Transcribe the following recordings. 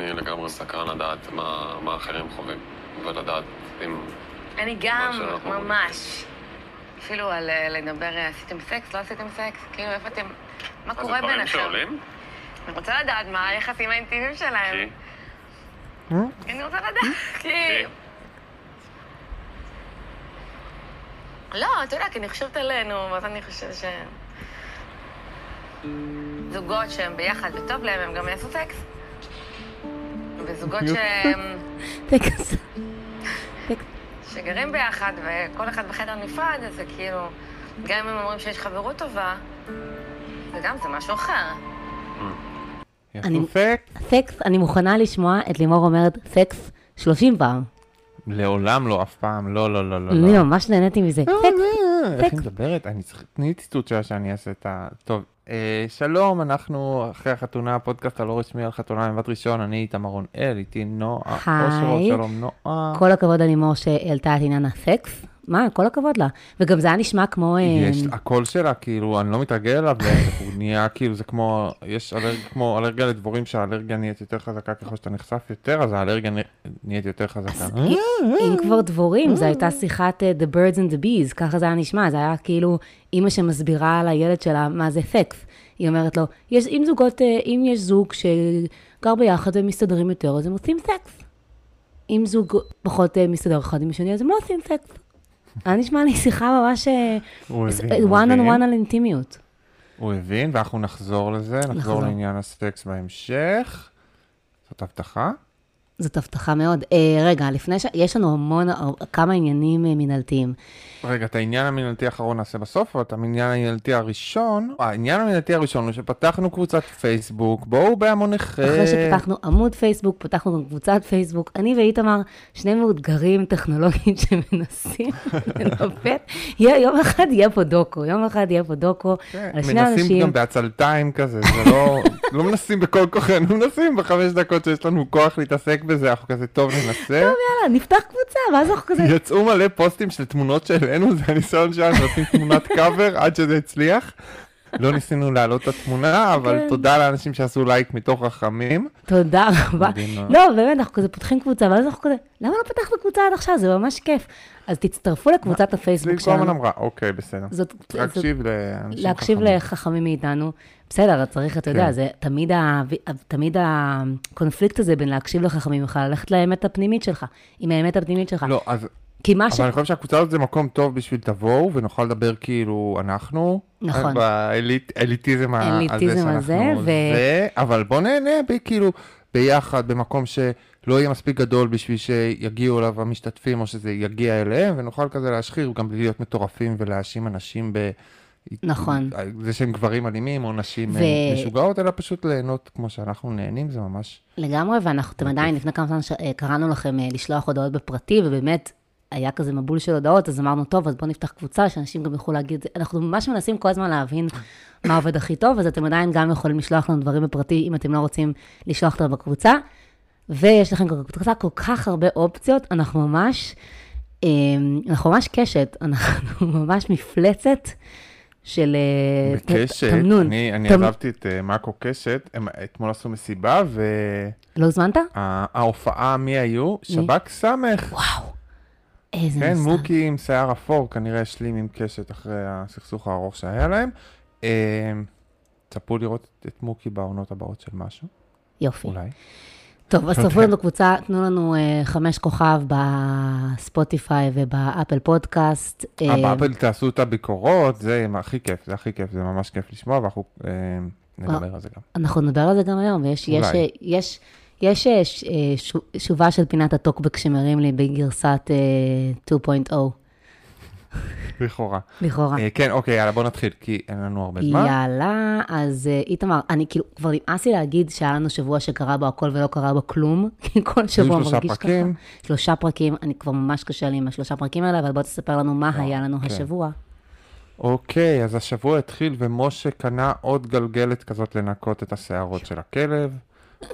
אני לגמרי סקרן לדעת מה, מה אחרים חווים, ולדעת אם... אני גם. ממש. אפילו על לדבר, עשיתם סקס, לא עשיתם סקס? כאילו, איפה אתם... מה אז זה קורה דברים ביניכם? שעולים? אני רוצה לדעת מה היחסים האינטימיים שלהם. כי... אני רוצה לדעת, כי... לא, אתה יודע, כי אני חושבת עלינו, ואז אני חושבת ש... זוגות שהם ביחד וטוב להם, הם גם יעשו סקס. וזוגות שהם... טקס. שגרים ביחד וכל אחד בחדר נפרד, אז זה כאילו, גם אם הם אומרים שיש חברות טובה, וגם זה משהו אחר. סקס? סקס, אני מוכנה לשמוע את לימור אומרת סקס 30 פעם. לעולם לא, אף פעם, לא, לא, לא, לא. אני ממש נהניתי מזה. לא, סקס. לא, איך היא סקס. מדברת? אני צריך, תני לי ציטוט שלה שאני אעשה את ה... טוב, שלום, אנחנו אחרי החתונה, הפודקאסט הלא רשמי על חתונה ממבט ראשון, אני איתמר רונאל, איתי נועה אושרו, היי. שלום נועה. כל הכבוד ללימור שהעלתה את עניין הסקס. מה, כל הכבוד לה. וגם זה היה נשמע כמו... אה, יש, הקול שלה, כאילו, אני לא מתרגל אליו, הוא נהיה כאילו, זה כמו, יש אלרגיה, כמו אלרגיה לדבורים שהאלרגיה נהיית יותר חזקה ככל שאתה נחשף יותר, אז האלרגיה נה- נהיית יותר חזקה. אם אם כבר דבורים, זו הייתה שיחת אה, The Birds and the Bees, ככה זה היה נשמע, זה היה כאילו אימא שמסבירה לילד שלה מה זה סקס. היא אומרת לו, יש, אם זוגות, אה, אם יש זוג שגר ביחד והם מסתדרים יותר, אז הם עושים סקס. אם זוג פחות מסתדר אחד עם השני, אז הם לא עושים סקס. היה נשמע לי שיחה ממש אה, הוא הבין, הוא הבין. one on one על אינטימיות. הוא הבין, ואנחנו נחזור לזה, נחזור נחזור. לעניין הסקס בהמשך. זאת הבטחה. זאת הבטחה מאוד. אה, רגע, לפני ש... יש לנו המון, כמה עניינים אה, מנהלתיים. רגע, את העניין המינהלתי האחרון נעשה בסוף, אבל את העניין המינהלתי הראשון, אה, העניין המינהלתי הראשון הוא שפתחנו קבוצת פייסבוק, בואו בהמוניכם. אחרי שפתחנו עמוד פייסבוק, פתחנו גם קבוצת פייסבוק, אני ואיתמר, שני מאותגרים טכנולוגיים שמנסים. יהיה- יום אחד יהיה פה דוקו, יום אחד יהיה פה דוקו כן, על שני מנסים אנשים. גם בעצלתיים כזה, זה לא, לא מנסים בכל כוחנו, מנסים בחמש דקות שיש לנו כוח להתעסק בזה, אנחנו כזה טוב ננסה. יאללה, נפתח קבוצה, ואז אנחנו כזה, יצאו מלא פוסטים של תמונות שהעלינו, זה הניסיון שלנו לשים תמונת קאבר עד שזה הצליח. לא ניסינו להעלות את התמונה, אבל כן. תודה לאנשים שעשו לייק מתוך רחמים. תודה רבה. לא, באמת, אנחנו כזה פותחים קבוצה, ואז אנחנו כזה, למה לא פתחנו קבוצה עד עכשיו? זה ממש כיף. אז תצטרפו לקבוצת הפייסבוק צבי קולמן שלנו. אמרה, אוקיי, בסדר. זאת, להקשיב לאנשים להקשיב חכמים. לחכמים מאיתנו. בסדר, צריך, אתה יודע, כן. זה תמיד, ה, תמיד הקונפליקט הזה בין להקשיב לחכמים לך, ללכת לאמת הפנימית שלך, עם האמת הפנימית שלך. לא, אז, כי מה ש... אבל אני חושב שהקבוצה הזאת זה מקום טוב בשביל תבואו, ונוכל לדבר כאילו אנחנו. נכון. באליטיזם הזה האליטיזם שאנחנו הזה, ו- זה, אבל בוא נהנה ב- כאילו ביחד, במקום שלא יהיה מספיק גדול בשביל שיגיעו אליו המשתתפים, או שזה יגיע אליהם, ונוכל כזה להשחיר, גם בלי להיות מטורפים ולהאשים אנשים ב... נכון. זה שהם גברים אלימים או נשים ו- אה, משוגעות, אלא פשוט ליהנות כמו שאנחנו נהנים, זה ממש... לגמרי, ואנחנו אתם עדיין, לפני כמה זמן ש- אה, קראנו לכם אה, לשלוח הודעות בפרטי, ובאמת היה כזה מבול של הודעות, אז אמרנו, טוב, אז בואו נפתח קבוצה, שאנשים גם יוכלו להגיד, אנחנו ממש מנסים כל הזמן להבין מה עובד הכי טוב, אז אתם עדיין גם יכולים לשלוח לנו דברים בפרטי, אם אתם לא רוצים לשלוח אותם בקבוצה. ויש לכם בקבוצה כל כך הרבה אופציות, אנחנו ממש, אה, אנחנו ממש קשת, אנחנו ממש מפלצת של אה, בקשת, תמנון. אני אני תמ- עזבתי את אה, מאקו קשת, הם אתמול עשו מסיבה, לא הוזמנת? וההופעה, מי היו? שב"כ סמך. וואו, איזה כן, מסע. מוקי עם שיער אפור, כנראה השלים עם קשת אחרי הסכסוך הארוך שהיה להם. אה, צפו לראות את מוקי בעונות הבאות של משהו, יופי. אולי. טוב, אז אוקיי. צפו לנו בקבוצה, תנו לנו אה, חמש כוכב בספוטיפיי ובאפל פודקאסט. אה, אה, באפל תעשו את הביקורות, זה הכי כיף, זה הכי כיף, זה ממש כיף לשמוע, ואנחנו אה, נדבר על זה גם. אנחנו נדבר על זה גם היום, ויש יש. אה, יש, יש אה, אה, שובה של פינת הטוקבק שמרים לי בגרסת אה, 2.0, לכאורה. לכאורה. אה, כן, אוקיי, יאללה, בוא נתחיל, כי אין לנו הרבה זמן. יאללה, אז אה, איתמר, אני כאילו, כבר נמאס לי להגיד שהיה לנו שבוע שקרה בו הכל ולא קרה בו כלום, כי כל שבוע מרגיש ככה. פרקים. שלושה פרקים, אני כבר ממש קשה לי עם השלושה פרקים האלה, אבל בוא תספר לנו מה היה לנו כן. השבוע. אוקיי, אז השבוע התחיל ומשה קנה עוד גלגלת כזאת לנקות את השערות של הכלב.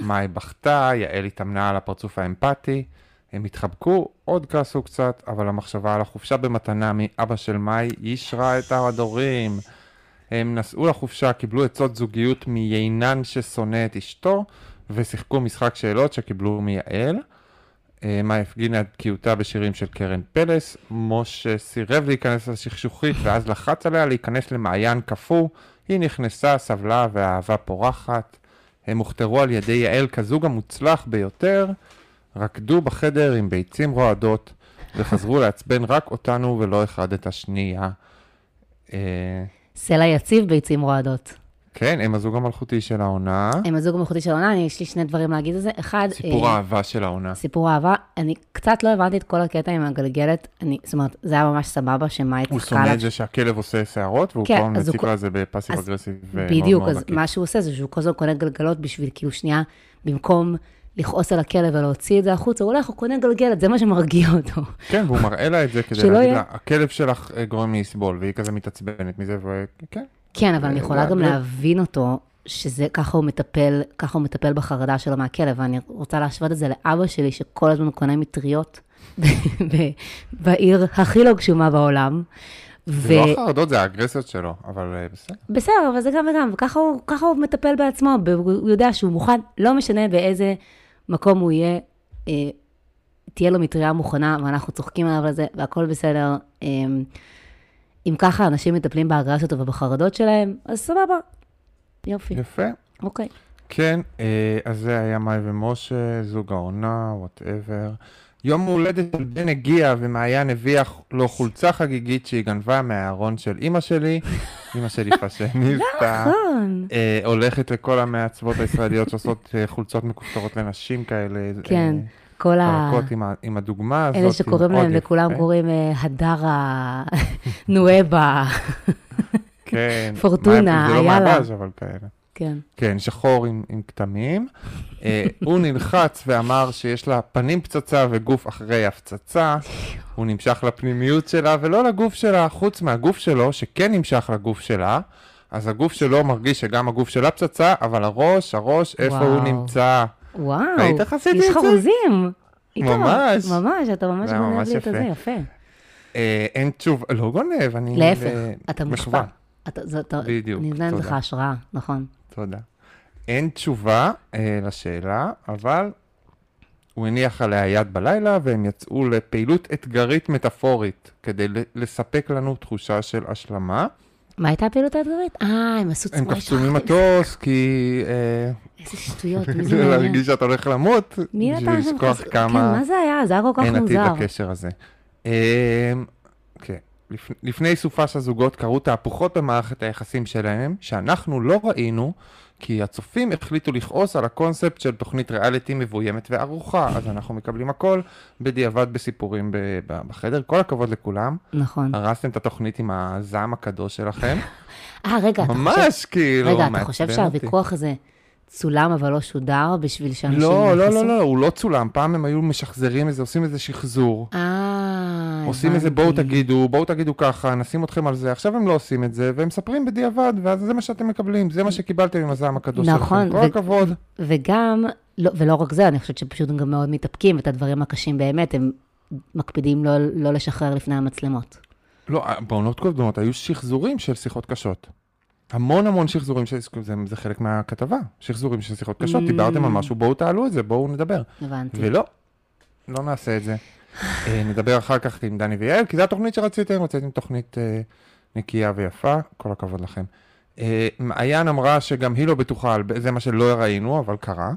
מאי בכתה, יעל התאמנה על הפרצוף האמפתי. הם התחבקו, עוד כעסו קצת, אבל המחשבה על החופשה במתנה מאבא של מאי אישרה את ההדורים. הם נסעו לחופשה, קיבלו עצות זוגיות מיינן ששונא את אשתו, ושיחקו משחק שאלות שקיבלו מיעל. אה, מאי הפגינה את בקיאותה בשירים של קרן פלס, משה סירב להיכנס לשכשוכית ואז לחץ עליה להיכנס למעיין קפוא, היא נכנסה, סבלה והאהבה פורחת. הם הוכתרו על ידי יעל כזוג המוצלח ביותר, רקדו בחדר עם ביצים רועדות וחזרו לעצבן רק אותנו ולא אחד את השנייה. אה, סלע יציב, ביצים רועדות. כן, הם הזוג המלכותי של העונה. הם הזוג המלכותי של העונה, יש לי שני דברים להגיד על זה. אחד, סיפור אה, האהבה של העונה. סיפור אהבה. אני קצת לא הבנתי את כל הקטע עם הגלגלת. אני, זאת אומרת, זה היה ממש סבבה שמאי הוא צחקה שונא עליו. את זה שהכלב עושה שערות, והוא כן, אז הוא מציק לה את זה בפאסיב אז אגרסיב מאוד בדיוק, מאוד אז עקיף. מה שהוא עושה זה שהוא כל הזמן קונה גלגלות בשביל כאילו שנייה, במקום לכעוס על הכלב ולהוציא את זה החוצה, הוא הולך, הוא קונה גלגלת, זה מה שמרגיע אותו. כן, והוא מראה לה את זה כדי להגיד לה, הכלב שלך אה, גורם לי לסבול, והיא כזה מתעצבנת מזה, וכן. כן, אבל אני זה- יכולה גם להבין אותו, שזה, ככה הוא מטפל, ככה הוא מטפל בחרדה שלו מהכלב, ואני רוצה להשוות את זה לאבא שלי, שכל הזמן קונה מטריות בעיר הכי לא גשומה בעולם. ו... זה לא החרדות, זה האגרסיות שלו, אבל אה, בסדר. בסדר, אבל זה גם וגם, וככה הוא, ככה הוא מטפל בעצמו, הוא יודע שהוא מוכן, לא משנה באיזה מקום הוא יהיה, אה, תהיה לו מטריה מוכנה, ואנחנו צוחקים עליו על זה, והכל בסדר. אה, אם ככה אנשים מטפלים באגרסיות ובחרדות שלהם, אז סבבה. יופי, יפה. אוקיי. כן, אה, אז זה היה מאי ומשה, זוג העונה, whatever. יום הולדת של בן הגיע, ומעיין הביאה לו חולצה חגיגית שהיא גנבה מהארון של אימא שלי. אימא שלי פאשניסטה. נכון. אה, הולכת לכל המעצבות הישראליות שעושות אה, חולצות מכופתרות לנשים כאלה. כן, כל ה... עם, ה- עם הדוגמה הזאת. אלה שקוראים להם. לכולם קוראים אה, הדרה, נואבה, כן. פורטונה, מה- זה לא יאללה. מהבאז, אבל כאלה. כן. כן, שחור עם, עם כתמים. אה, הוא נלחץ ואמר שיש לה פנים פצצה וגוף אחרי הפצצה. הוא נמשך לפנימיות שלה ולא לגוף שלה, חוץ מהגוף שלו, שכן נמשך לגוף שלה. אז הגוף שלו מרגיש שגם הגוף שלה פצצה, אבל הראש, הראש, איפה הוא וואו. נמצא? וואו, ראית איך עשיתי יש את זה? חרוזים. איתמר, ממש. ממש, אתה ממש גונב לי את הזה, יפה. אה, אין תשובה, לא גונב, אני... להפך, ב- אתה מושפע. בדיוק, אני נותנת לך תודה. השראה, נכון. תודה. אין תשובה אה, לשאלה, אבל הוא הניח עליה יד בלילה והם יצאו לפעילות אתגרית מטאפורית כדי לספק לנו תחושה של השלמה. מה הייתה הפעילות האתגרית? אה, הם עשו הם צבא קפצו ממטוס כי אה, איזה שטויות, מי זה מעניין? להרגיש שאתה הולך למות, מי בשביל נתן שם לשכוח כמה כן, מה זה היה? זה היה כל כך אין עתיד מוזר. לקשר הזה. אה, כן. לפ- לפני סופש הזוגות קרו תהפוכות במערכת היחסים שלהם, שאנחנו לא ראינו, כי הצופים החליטו לכעוס על הקונספט של תוכנית ריאליטי מבוימת וערוכה, אז אנחנו מקבלים הכל בדיעבד בסיפורים בחדר. כל הכבוד לכולם, נכון. הרסתם את התוכנית עם הזעם הקדוש שלכם. אה, רגע, אתה חושב... ממש, כאילו, רגע, אתה חושב. שהוויכוח הזה צולם אבל לא שודר בשביל שאנשים לא, לא, יחסו? לא, לא, הוא לא צולם, פעם הם היו משחזרים איזה, עושים איזה שחזור. אה, עושים איזה. בואו תגידו, בואו תגידו ככה, נשים אתכם על זה, עכשיו הם לא עושים את זה, והם מספרים בדיעבד, ואז זה מה שאתם מקבלים, זה מה שקיבלתם עם הזעם הקדוש נכון, שלכם, כל הכבוד. וגם, לא, ולא רק זה, אני חושבת שפשוט הם גם מאוד מתאפקים, ואת הדברים הקשים באמת, הם מקפידים לא, לא לשחרר לפני המצלמות. לא, בעונות קודמות היו שחזורים של שיחות קשות. המון המון שחזורים, של... זה, זה חלק מהכתבה, שחזורים של שיחות קשות, Mm. דיברתם על משהו, בואו תעלו את זה, בואו נדבר. הבנתי. ולא, לא נעשה את זה. אה, נדבר אחר כך עם דני ויעל, כי זו התוכנית שרציתם, רציתם תוכנית אה, נקייה ויפה, כל הכבוד לכם. אה, מעיין אמרה שגם היא לא בטוחה על בן, זה מה שלא ראינו, אבל קרה.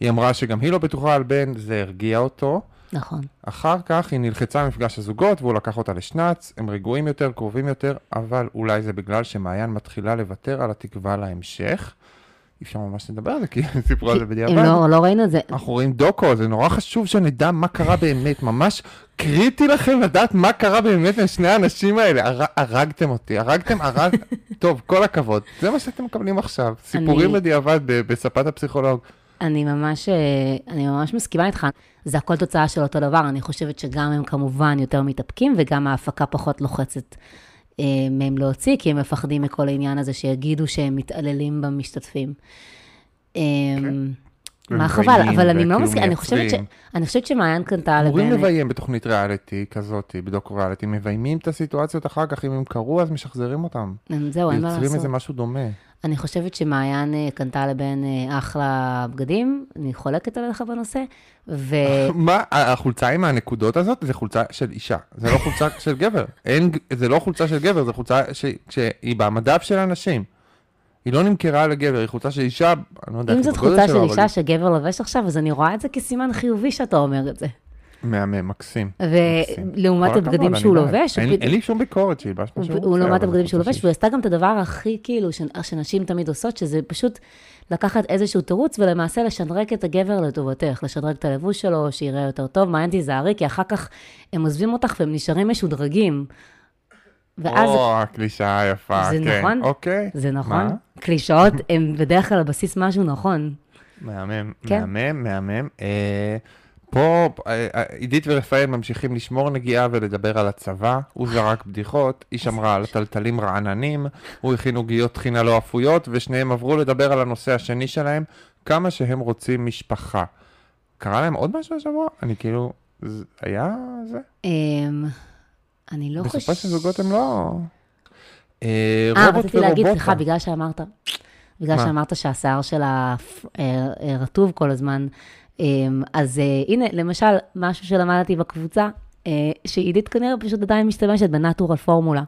היא אמרה שגם היא לא בטוחה על בן, זה הרגיע אותו. נכון. אחר כך היא נלחצה ממפגש הזוגות והוא לקח אותה לשנץ, הם רגועים יותר, קרובים יותר, אבל אולי זה בגלל שמעיין מתחילה לוותר על התקווה להמשך. אי אפשר ממש לדבר על זה, כי סיפרו על זה בדיעבד. לא, לא ראינו את זה. אנחנו רואים דוקו, זה נורא חשוב שנדע מה קרה באמת, ממש קריטי לכם לדעת מה קרה באמת עם שני האנשים האלה. הר... הרגתם אותי, הרגתם, הרג... טוב, כל הכבוד. זה מה שאתם מקבלים עכשיו. סיפורים אני- בדיעבד ב- בספת הפסיכולוג. אני ממש, אה, אני ממש מסכימה איתך. זה הכל תוצאה של אותו דבר. אני חושבת שגם הם כמובן יותר מתאפקים, וגם ההפקה פחות לוחצת אה, מהם להוציא, כי הם מפחדים מכל העניין הזה שיגידו שהם מתעללים במשתתפים. אה, מה חבל, אבל אני מאוד מסכימה, אני חושבת ש-. אני חושבת שמעיין קנתה אמורים לבין... לביים בתוכנית ריאליטי כזאת, בדוקו ריאליטי, מביימים את הסיטואציות אחר כך, אם הם קרו אז משחזרים אותם. זהו, אין מה יוצרים איזה לעשות. משהו דומה. אני חושבת שמעיין אה, קנתה לבן אה, אחלה בגדים, אני חולקת עליך בנושא, ו... מה, החולצה עם הנקודות הזאת זה חולצה של אישה, זה לא חולצה של גבר. אין, זה לא חולצה של גבר, זה חולצה ש, שהיא במדף של אנשים. היא לא נמכרה לגבר, היא חולצה של אישה, אני לא יודע אם זאת חולצה של שלו, אבל אישה שגבר לובש עכשיו, אז אני רואה את זה כסימן חיובי שאתה אומר את זה. מהמם, מקסים. ולעומת הבגדים שהוא. לובש, אין לי שום ביקורת שילבש מה שהוא הוא רוצה. לעומת הבגדים זה שהוא לובש, והיא עשתה גם את הדבר הכי כאילו, שנשים תמיד עושות, שזה פשוט לקחת איזשהו תירוץ ולמעשה לשדרג את הגבר לטובתך, לשדרג את הלבוש שלו, שיראה יותר טוב, מעיין תיזהרי, כי אחר כך הם עוזבים אותך והם נשארים משודרגים. ואז, או, הקלישאה היפה, זה כן. נכון? אוקיי. זה נכון? קלישאות הן בדרך כלל על בסיס משהו נכון. מהמם, כן. מהמם, מהמם. פה אה, אה, עידית ורפאל ממשיכים לשמור נגיעה ולדבר על הצבא. הוא זרק בדיחות, היא שמרה על טלטלים רעננים, הוא הכין עוגיות טחינה לא אפויות, ושניהם עברו לדבר על הנושא השני שלהם, כמה שהם רוצים משפחה. קרה להם עוד משהו השבוע? אני כאילו, היה זה? אמ, אני לא בסופו חושבת... של זוגות הם לא... אה, אה, רציתי להגיד. סליחה, בגלל שאמרת, בגלל? שאמרת שהשיער שלה רטוב כל הזמן, אז אה, הנה, למשל, משהו שלמדתי בקבוצה, אה, שעידית כנראה פשוט עדיין משתמשת ב Natural Formula.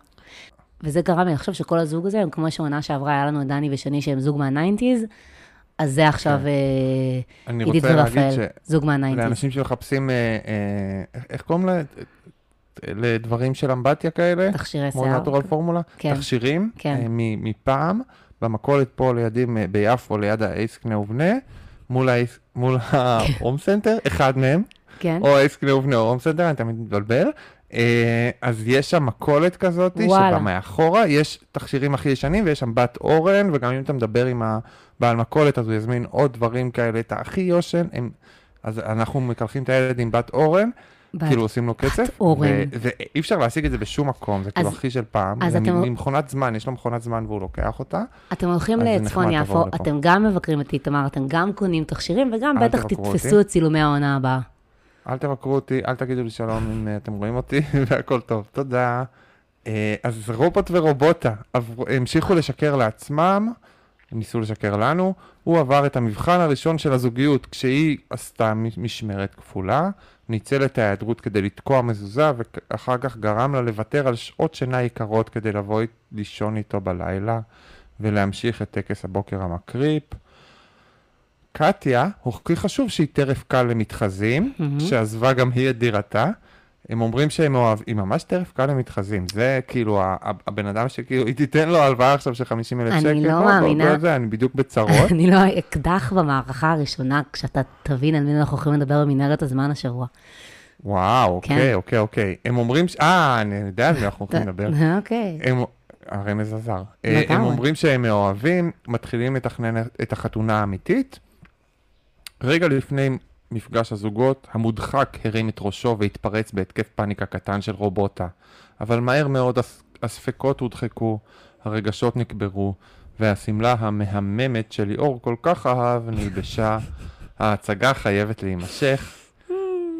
וזה גרם לי לחשוב שכל הזוג הזה, הם כמו שעונה שעברה, היה לנו את דני ושני שהם זוג מהניינטיז, אז זה עכשיו כן. אה, עידית ורפאל, זוג מהניינטיז. לאנשים שמחפשים, איך- קוראים לה? לדברים של אמבטיה כאלה? תכשירי כמו שיער. Natural Formula? כן. תכשירים? כן. מ- מפעם, במכולת פה לידי, ביפו, ליד האייס קנה ובנה, מול האייס- מול ההום סנטר, אחד מהם, כן. או ובנה או הום סנטר, אני תמיד מתבלבל. אה, אז יש שם מכולת כזאת. שבה מאחורה יש תכשירים הכי ישנים, ויש שם בת אורן, וגם אם אתה מדבר עם הבעל מכולת, אז הוא יזמין עוד דברים כאלה, את הכי יושן, הם... אז אנחנו מקלחים את הילד עם בת אורן, כאילו עושים לו קצף, ואי אפשר להשיג את זה בשום מקום, זה כאילו הכי של פעם, זה ממכונת זמן, יש לו מכונת זמן והוא לוקח אותה, אתם הולכים לצפון יפו. אתם גם מבקרים את איתמר, אתם גם קונים תכשירים, וגם בטח תתפסו. את צילומי העונה הבאה. אל תבקרו אותי, אל תגידו לי שלום אם אה, אתם רואים אותי, והכל טוב, תודה. אה, אז רובוט ורובוטה המשיכו לשקר לעצמם, ניסו לשקר לנו, הוא עבר את המבחן הראשון של הזוגיות כשהיא עשתה משמרת כפולה, ניצל את ההיעדרות כדי לתקוע מזוזה ואחר כך גרם לה לוותר על שעות שינה יקרות כדי לבוא לישון איתו בלילה ולהמשיך את טקס הבוקר המקריפ. קטיה הוכיחה שוב שהיא טרף קל למתחזים, מהמם. שעזבה גם היא את דירתה. הם אומרים שהם אוהבים, היא ממש טרף קל למתחזים, זה כאילו הבן אדם שכאילו, היא תיתן לו הלוואה עכשיו של 50 אלף אני שקל, לא בוא, בוא, מאמינה. זה, אני בדיוק בצרות. אני לא אקדח במערכה הראשונה, כשאתה תבין על מי אנחנו הולכים לדבר במנהרת הזמן השבוע. וואו, כן. אוקיי, אוקיי, אוקיי. הם אומרים, אה, אני יודע על מי אנחנו הולכים לדבר. אוקיי. הם, הרמז עזר. אה. הם אומרים שהם מאוהבים, מתחילים לתכנן את החתונה האמיתית. רגע לפני מפגש הזוגות, המודחק הרים את ראשו והתפרץ בהתקף פאניקה קטן של רובוטה. אבל מהר מאוד הס- הספקות הודחקו, הרגשות נקברו, והשמלה המהממת שליאור כל כך אהב נלבשה. ההצגה חייבת להימשך.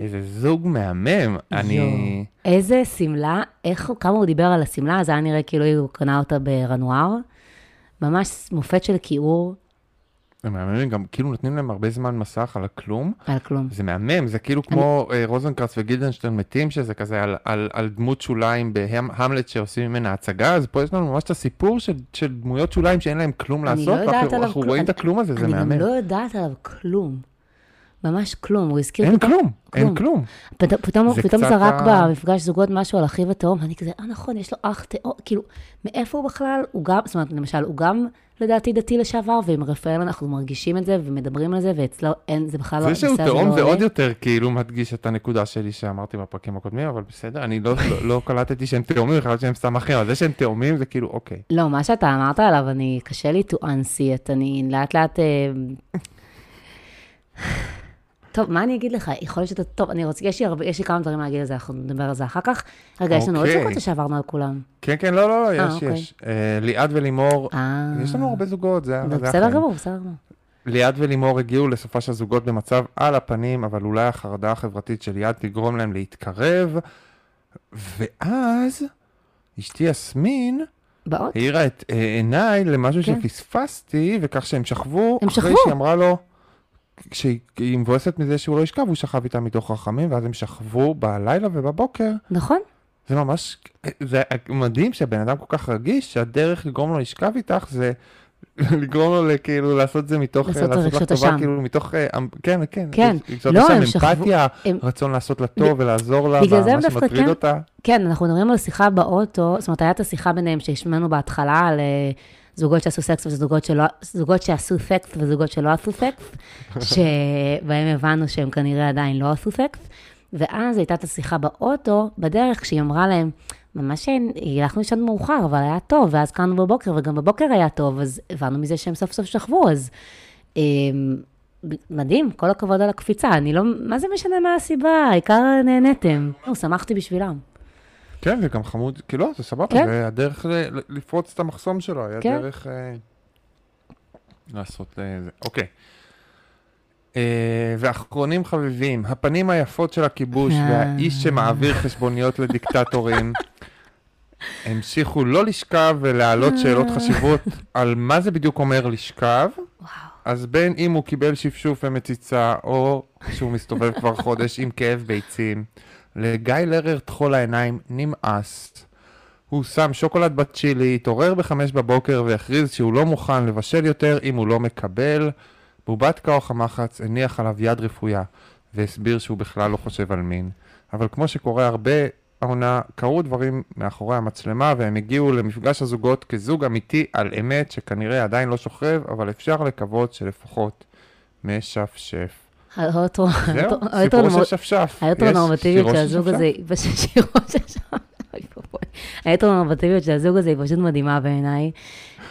איזה זוג מהמם. אני... איזה שמלה, איך, כמה הוא דיבר על השמלה, זה היה נראה כאילו הוא קנה אותה ברנואר. ממש מופת של כיעור הם מהממים, גם כאילו נותנים להם הרבה זמן מסך על הכלום. על כלום. זה מהמם, זה כאילו כמו אה, רוזנקרץ וגילדנשטיין מתים, שזה כזה על, על, על דמות שוליים בהמלט שעושים ממנה הצגה, אז פה יש לנו ממש את הסיפור של, של דמויות שוליים שאין להם כלום אני לעשות, לא ואנחנו עליו כלום. רואים את הכלום הזה, זה אני מהמם. גם לא יודעת עליו כלום. ממש כלום, הוא הזכיר אין כלום, אין כלום. כלום. פת- פתאום פתאום זרק ה- במפגש זוגות משהו על אחיו התאום, ואני כזה, אה נכון, יש לו אח תאום, כאילו, מאיפה הוא בכלל? הוא גם, זאת אומרת, למשל, הוא גם לדעתי דתי לשעבר, ועם רפאל אנחנו מרגישים את זה ומדברים על זה, ואצלו אין, זה בכלל לא, זה שהוא תאום לא זה עולה. עוד יותר כאילו מדגיש את הנקודה שלי שאמרתי בפרקים הקודמים, אבל בסדר, אני לא, לא, לא קלטתי שהם תאומים, חשבתי שהם סתם אחים, אבל זה שהם תאומים זה כאילו, אוקיי. לא, מה שאתה אמרת עליו, אני, קשה לי to unsee it, אני לאט לאט... אה, טוב, מה אני אגיד לך? יכול להיות שאתה... טוב, אני רוצה... יש לי, הרבה, יש לי כמה דברים להגיד על זה, אנחנו נדבר על זה אחר כך. רגע, יש לנו עוד אוקיי. זוגות או שעברנו על כולם? כן, כן, לא, לא, לא, יש, אוקיי. יש. אה, ליעד ולימור, אה... יש לנו הרבה זוגות, זה זה בסדר החיים. גמור, בסדר גמור. ליעד ולימור הגיעו לסופה של זוגות במצב על הפנים, אבל אולי החרדה החברתית של ליעד תגרום להם להתקרב, ואז אשתי יסמין באות? האירה את אה, עיניי למשהו כן. שפספסתי, וכך שהם שכבו, הם אחרי שכבו. שהיא אמרה לו, כשהיא היא מבואסת מזה שהוא לא ישכב, הוא שכב איתה מתוך רחמים, ואז הם שכבו בלילה ובבוקר. נכון? זה ממש, זה מדהים שהבן אדם כל כך רגיש, שהדרך לגרום לו לשכב איתך זה לגרום לו כאילו לעשות זה מתוך, לעשות לעשות לך טובה, אשם. כאילו מתוך, אה, אמ- כן, כן, כן. לא, הם שכבו- אמפתיה, הם- רצון לעשות לה טוב ולעזור לה, בגלל זה הם דווקא כן- אותה. כן, אנחנו מדברים על שיחה באוטו, זאת אומרת, הייתה את השיחה ביניהם שהשמענו בהתחלה על אה, זוגות שעשו סקס וזוגות שלא, זוגות שעשו סקס וזוגות שלא עשו סקס, שבהם הבנו שהם כנראה עדיין לא עשו סקס, ואז הייתה את השיחה באוטו, בדרך, כשהיא אמרה להם, ממש הלכנו לישון מאוחר, אבל היה טוב, ואז קמנו בבוקר, וגם בבוקר היה טוב, אז הבנו מזה שהם סוף סוף שכבו, אז... אה, מדהים, כל הכבוד על הקפיצה, אני לא, מה זה משנה מה הסיבה, העיקר נהניתם. שמחתי בשבילם. כן, זה גם חמוד, כאילו, זה סבבה, כן. זה הדרך ל- ל- לפרוץ את המחסום שלו, היה כן. דרך אה, לעשות אה, זה. אוקיי. אה, ואחרונים חביבים, הפנים היפות של הכיבוש אה. והאיש שמעביר חשבוניות לדיקטטורים המשיכו לא לשכב ולהעלות שאלות חשיבות על מה זה בדיוק אומר לשכב. אז בין אם הוא קיבל שפשוף ומציצה, או שהוא מסתובב כבר חודש עם כאב ביצים, לגיא לרר טחול העיניים נמאס. הוא שם שוקולד בצ'ילי, התעורר בחמש בבוקר והכריז שהוא לא מוכן לבשל יותר אם הוא לא מקבל. בובת קאוך המחץ הניח עליו יד רפויה, והסביר שהוא בכלל לא חושב על מין. אבל כמו שקורה הרבה העונה, קרו דברים מאחורי המצלמה, והם הגיעו למפגש הזוגות כזוג אמיתי על אמת, שכנראה עדיין לא שוכב, אבל אפשר לקוות שלפחות משפשף. האוטו, זהו, האוטו סיפור של שפשף. האוטו יש הנורמטיביות שירו של הזוג שפשף? הזה, שירו של שפשף. אוי ואבוי. האוטו הנורמטיביות של הזוג הזה היא פשוט מדהימה בעיניי.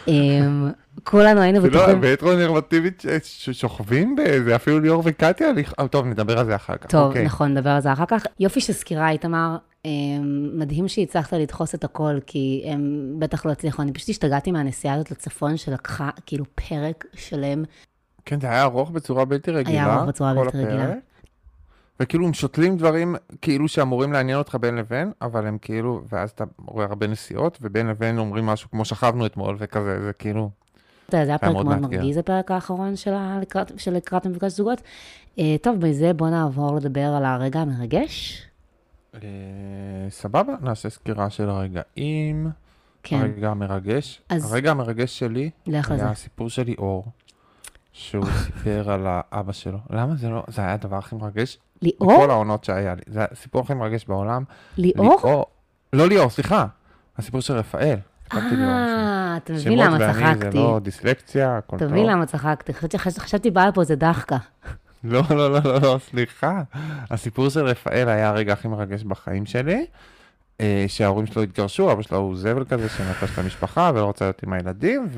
אמ, כולנו היינו בטוחים, בהטרונורמטיבית ש- ששוכבים בזה, אפילו ליאור וקטיה, אה, טוב, נדבר על זה אחר כך. טוב, אוקיי. נכון, נדבר על זה אחר כך. יופי של סקירה, איתמר. אמ, מדהים שהצלחת לדחוס את הכל, כי הם בטח לא הצליחו. אני פשוט השתגעתי מהנסיעה הזאת לצפון, שלקחה כאילו פרק שלם. כן, זה היה ארוך בצורה בלתי רגילה. ארוך בצורה בלתי רגילה. וכאילו הם שותלים דברים כאילו שאמורים לעניין אותך בין לבין, אבל הם כאילו, ואז אתה רואה הרבה נסיעות, ובין לבין אומרים משהו כמו שכבנו אתמול, וכזה, זה כאילו... זה היה פרק מאוד. מרגיז, הפרק האחרון של לקראת- המפגש זוגות. אה, טוב, בזה בוא נעבור לדבר על הרגע המרגש. אה, סבבה, נעשה סקירה של הרגעים. כן, הרגע המרגש. אז- הרגע המרגש שלי לך. היה הסיפור של ליאור, שהוא סיפר על האבא שלו. למה זה לא, זה היה הדבר הכי מרגש ליאור? בכל העונות שהיה לי. זה הסיפור הכי מרגש בעולם. ליאור? לא ליאור, סליחה. הסיפור של רפאל. אה, אתה מבין שמות למה ואני זה צחקתי. לא דיסלקציה, הכל אתה טוב. מבין למה צחקתי? חשבתי- חש- חשבתי באה פה איזה דחקה. לא, לא, לא, לא, לא, סליחה. הסיפור של רפאל היה הרגע הכי מרגש בחיים שלי. אה, שההורים שלו התגרשו, אבא שלו הוא זבל כזה שנטש את המשפחה ולא רוצה להיות עם הילדים,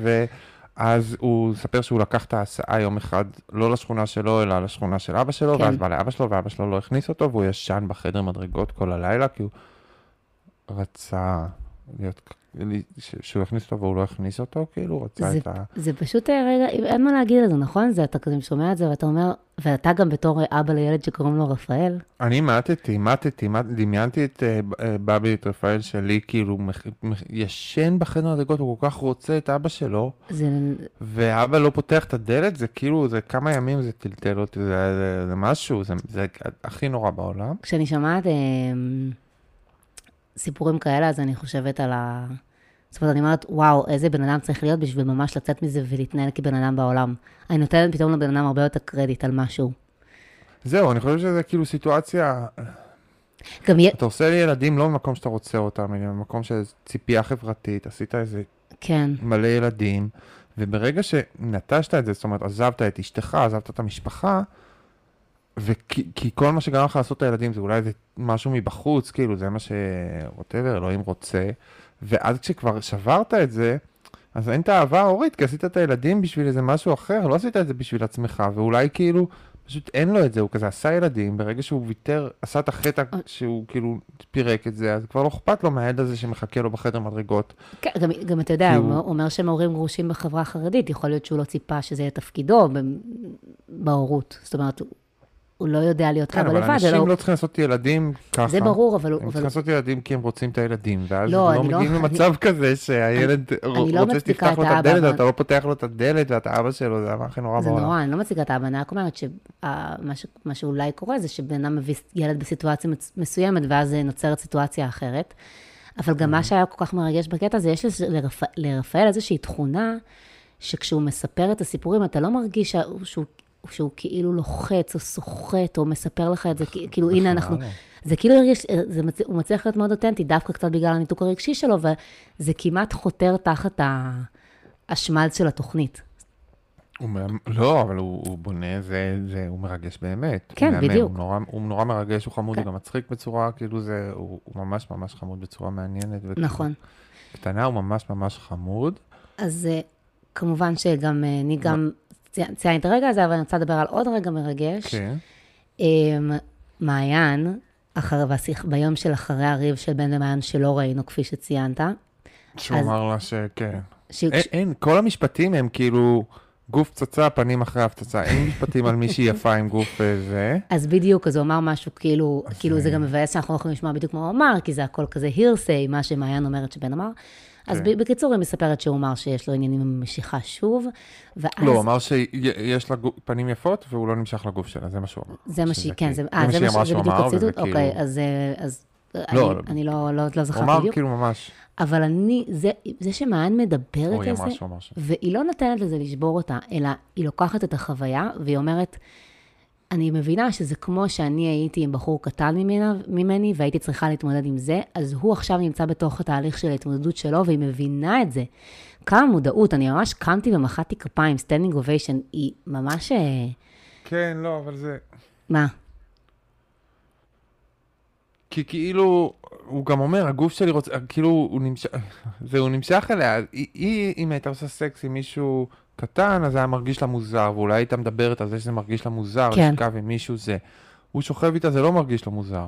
ואז הוא מספר שהוא לקח את ההסעה יום אחד, לא לשכונה שלו, אלא לשכונה של אבא שלו, כן. ואז בא לאבא שלו, ואבא שלו לא הכניס אותו, והוא ישן בחדר מדרגות כל הלילה, כי הוא רצה להיות, שהוא יכניס אותו והוא לא הכניס אותו, כאילו, הוא רצה זה- את ה... זה פשוט, אה, רגע, אין מה להגיד על זה, נכון? זה, אתה כזה שומע את זה ואתה אומר, ואתה גם בתור אה, אבא לילד שקוראים לו רפאל, אני מתתי, מת- דמיינתי את אה, בבי, את רפאל שלי, כאילו, ישן בחדר הדרגות, הוא כל כך רוצה את אבא שלו, זה, ואבא לא פותח את הדלת, זה כאילו, זה כמה ימים זה טלטל אותי, זה, זה, זה משהו, זה, זה הכי נורא בעולם. כשאני שומעת אה, סיפורים כאלה, אז אני חושבת על ה... זאת אומרת, אני אומרת, וואו, איזה בן אדם צריך להיות בשביל ממש לצאת מזה ולהתנהל כבן אדם בעולם. אני נותנת פתאום לבן אדם הרבה יותר קרדיט על משהו. זהו, אני חושב שזה כאילו סיטואציה, גם יהיה, אתה עושה ילדים לא במקום שאתה רוצה אותם, אלא במקום של ציפייה חברתית, עשית איזה כן, מלא ילדים, וברגע שנטשת את זה, זאת אומרת, עזבת את אשתך, עזבת את המשפחה, וכי כי כל מה שגרם לך לעשות את הילדים זה אולי זה משהו מבחוץ, כאילו, זה מה ש... ווטאבר, אלוהים רוצה, ואז כשכבר שברת את זה, אז אין את האהבה ההורית, כי עשית את הילדים בשביל איזה משהו אחר, לא עשית את זה בשביל עצמך, ואולי כאילו, פשוט אין לו את זה, הוא כזה עשה ילדים, ברגע שהוא ויתר, עשה את החטא שהוא כאילו פירק את זה, אז כבר לא אכפת לו מהילד הזה שמחכה לו בחדר מדרגות. כן, גם, גם אתה יודע, הוא אומר- שהם הורים גרושים בחברה החרדית, יכול להיות שהוא לא ציפה שזה יהיה תפקידו בהורות. זאת אומרת, הוא- לא יודע להיות כן, אבא אבל לבד, זה אנשים לא... לא צריכים לעשות ילדים ככה. זה ברור, אבל... הם אבל... צריכים לעשות ילדים כי הם רוצים את הילדים, ואז לא, לא אני לא- מגיעים אני- למצב כזה שהילד אני לא רוצה מצדיקה שתפתח לו את הדלת, אבל- ואתה לא פותח לו את הדלת, ואתה אבא שלו, זה הדבר הכי נורא זה בעולם. נורא, אני לא מציגה את האבא, אני רק אומרת שמה שאולי קורה זה שבן אדם מביא ילד בסיטואציה מסוימת, ואז אה, נוצרת סיטואציה אחרת. אבל גם מה שהיה כל כך מרגש בקטע הזה, יש. לרפאל איזושהי תכונה, שכשהוא מספר את הסיפורים, אתה לא מרגיש שה- שהוא, שהוא כאילו לוחץ או סוחט, או מספר לך את זה, כי- כאילו, הנה אנחנו... לא. זה כאילו הרגיש, זה מצ... הוא מצליח להיות מאוד אותנטי, דווקא קצת בגלל הניתוק הרגשי שלו, וזה כמעט חותר תחת. השמלץ של התוכנית. הוא מהמם- לא, אבל הוא הוא בונה, זה, זה, הוא מרגש באמת. כן, הוא מהמם, בדיוק. הוא נורא, הוא נורא מרגש, הוא חמוד, כן. הוא גם מצחיק בצורה, כאילו זה, הוא, הוא ממש ממש חמוד בצורה מעניינת. וכאילו, נכון. קטנה, הוא ממש ממש חמוד. אז אה, כמובן שגם אה, אני גם צי- ציינתי את הרגע הזה, אבל אני רוצה לדבר על עוד רגע מרגש. כן. אמ, מעיין, אחר, והשיח, ביום של אחרי הריב של בן למעיין שלא ראינו, כפי שציינת, שהוא אז- אמר לה שכן. ש... אין, אין, כל המשפטים הם כאילו גוף פצצה, פנים אחרי הפצצה. אין משפטים על מישהי יפה עם גוף אה, זה. אז בדיוק, אז הוא אמר משהו כאילו, כאילו זה אה, גם מבאס שאנחנו לא יכולים לשמוע בדיוק מה הוא אמר, כי זה הכל כזה הירסיי, מה שמעיין אומרת שבן אמר. אז כן. בקיצור, היא מספרת שהוא אמר שיש לו עניינים עם משיכה שוב, ואז... לא, הוא אמר שיש לה פנים יפות והוא לא נמשך לגוף שלה, זה מה שהוא אמר. זה מה שהיא, כן, כאילו- זה, זה אה, מה שהיא אמרה שהוא בדיוק אמר, וזה הציטוט? כאילו- אוקיי, אז, אה, לא, אני, לא. אני לא, לא, לא הוא זכרתי אמר בדיוק, כאילו ממש, אבל אני, זה, זה שמעיין מדברת על זה, אמר. והיא לא נותנת לזה לשבור אותה, אלא היא לוקחת את החוויה, והיא אומרת, אני מבינה שזה כמו שאני הייתי עם בחור קטן ממנה, ממני, והייתי צריכה להתמודד עם זה, אז הוא עכשיו נמצא בתוך התהליך של ההתמודדות שלו, והיא מבינה את זה. כמה מודעות, אני ממש קמתי ומחאתי כפיים, standing ovation, היא ממש... אה, כן, לא, אבל זה... מה? כי כאילו, הוא גם אומר, הגוף שלי רוצה, כאילו, הוא נמשך, זה, הוא נמשך אליה, היא, היא, אם הייתה עושה סקס עם מישהו קטן, אז זה היה מרגיש לה מוזר, ואולי הייתה מדברת על זה שזה מרגיש לה מוזר, כן. לשכב עם מישהו זה. הוא שוכב איתה, זה לא מרגיש לו מוזר.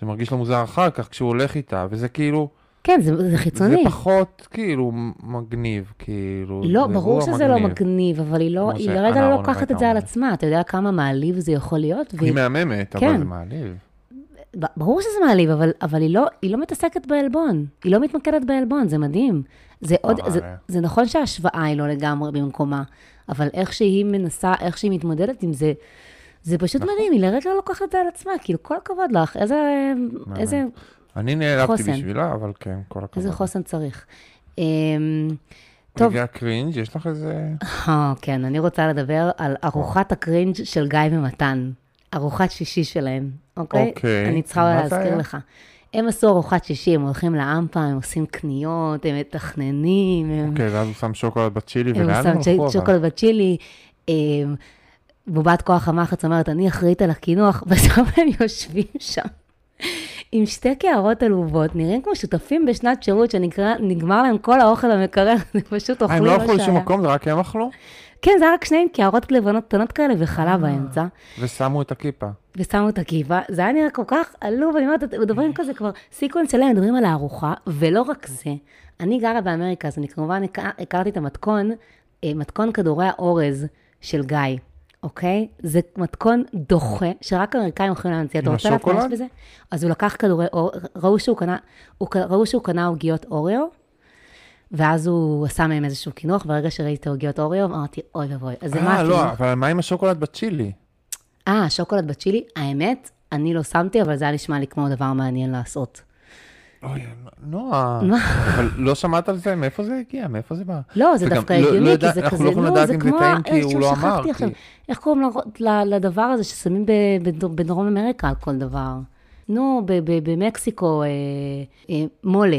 זה מרגיש לו מוזר אחר כך, כשהוא הולך איתה, וזה כאילו, כן, זה, זה זה חיצוני. פחות, כאילו, מגניב, כאילו. לא, זה ברור שזה לא המגניב. מגניב, אבל היא, לא, היא לרגע לא לוקחת את זה על. עצמה. אתה יודע כמה מעליב זה יכול להיות? היא והיא- מהממת, אבל כן. זה מעליב. ברור שזה מעליב, אבל, אבל היא, לא, היא לא מתעסקת בעלבון. היא לא מתמקדת בעלבון, זה מדהים. זה, עוד, זה, זה נכון שההשוואה היא לא לגמרי במקומה, אבל איך שהיא מנסה, איך שהיא מתמודדת עם זה, זה פשוט נכון. מדהים, היא לרגע לא לוקחת את זה על עצמה, כאילו, כל הכבוד לך, איזה, איזה, אני נעלבתי. בשבילה, אבל כן, כל הכבוד. איזה חוסן צריך. אמ, טוב. רגע קרינג', יש לך איזה... אה, כן, אני רוצה לדבר על ארוחת הקרינג' של גיא ומתן. ארוחת שישי שלהם, אוקיי? אוקיי. אני צריכה להזכיר? לך. הם עשו ארוחת שישי, הם הולכים לאמפה, הם עושים קניות, הם מתכננים, הם... אוקיי, ואז הוא שם שוקולד בצ'ילי, הם ולאן שם הם הלכו? אבל? שוקולד בצ'ילי. אמ, בובת כוח המחץ אומרת, אני אחראית על הקינוח, בסוף הם יושבים שם עם שתי קערות עלובות, נראים כמו שותפים בשנת שירות שנגמר להם כל האוכל במקרר, זה פשוט אה, אוכלים הם מה לא שהיה. הלכו לשום מקום, זה רק הם אכלו? כן, זה היה רק שניהם קערות לבנות קטנות כאלה וחלב באמצע. ושמו את הכיפה. ושמו את הכיפה, זה היה נראה כל כך עלוב, אני אומרת, מדברים כזה כבר, sequence שלהם, מדברים על הארוחה, ולא רק זה, אני גרה באמריקה, אז אני כמובן הכר- הכרתי את המתכון, אה, מתכון כדורי האורז של גיא, אוקיי? זה מתכון דוחה, שרק האמריקאים יכולים להמציא. אתה רוצה השוקולד? בזה? אז הוא לקח כדורי אור, ראו שהוא קנה, הוא, ק- ראו שהוא קנה עוגיות אוריו, ואז הוא עשה מהם איזשהו קינוח, ברגע שראיתי את העוגיות אוריו, אמרתי, אוי ואבוי, אז זה מה אה, לא, אבל מה עם השוקולד בצ'ילי? אה, שוקולד בצ'ילי, האמת, אני לא שמתי, אבל זה היה נשמע לי כמו דבר מעניין לעשות. אוי, נועה. מה? אבל לא שמעת על זה? מאיפה זה הגיע? מאיפה זה בא? לא, זה דווקא לא- לא הגיוני, כי זה אנחנו כזה, לא יכולים לדעת אם זה טעים כי הוא לא אמר, איך קוראים לדבר הזה ששמים בדרום אמריקה על כל דבר? נו, במקסיקו, אה, אה, מולה.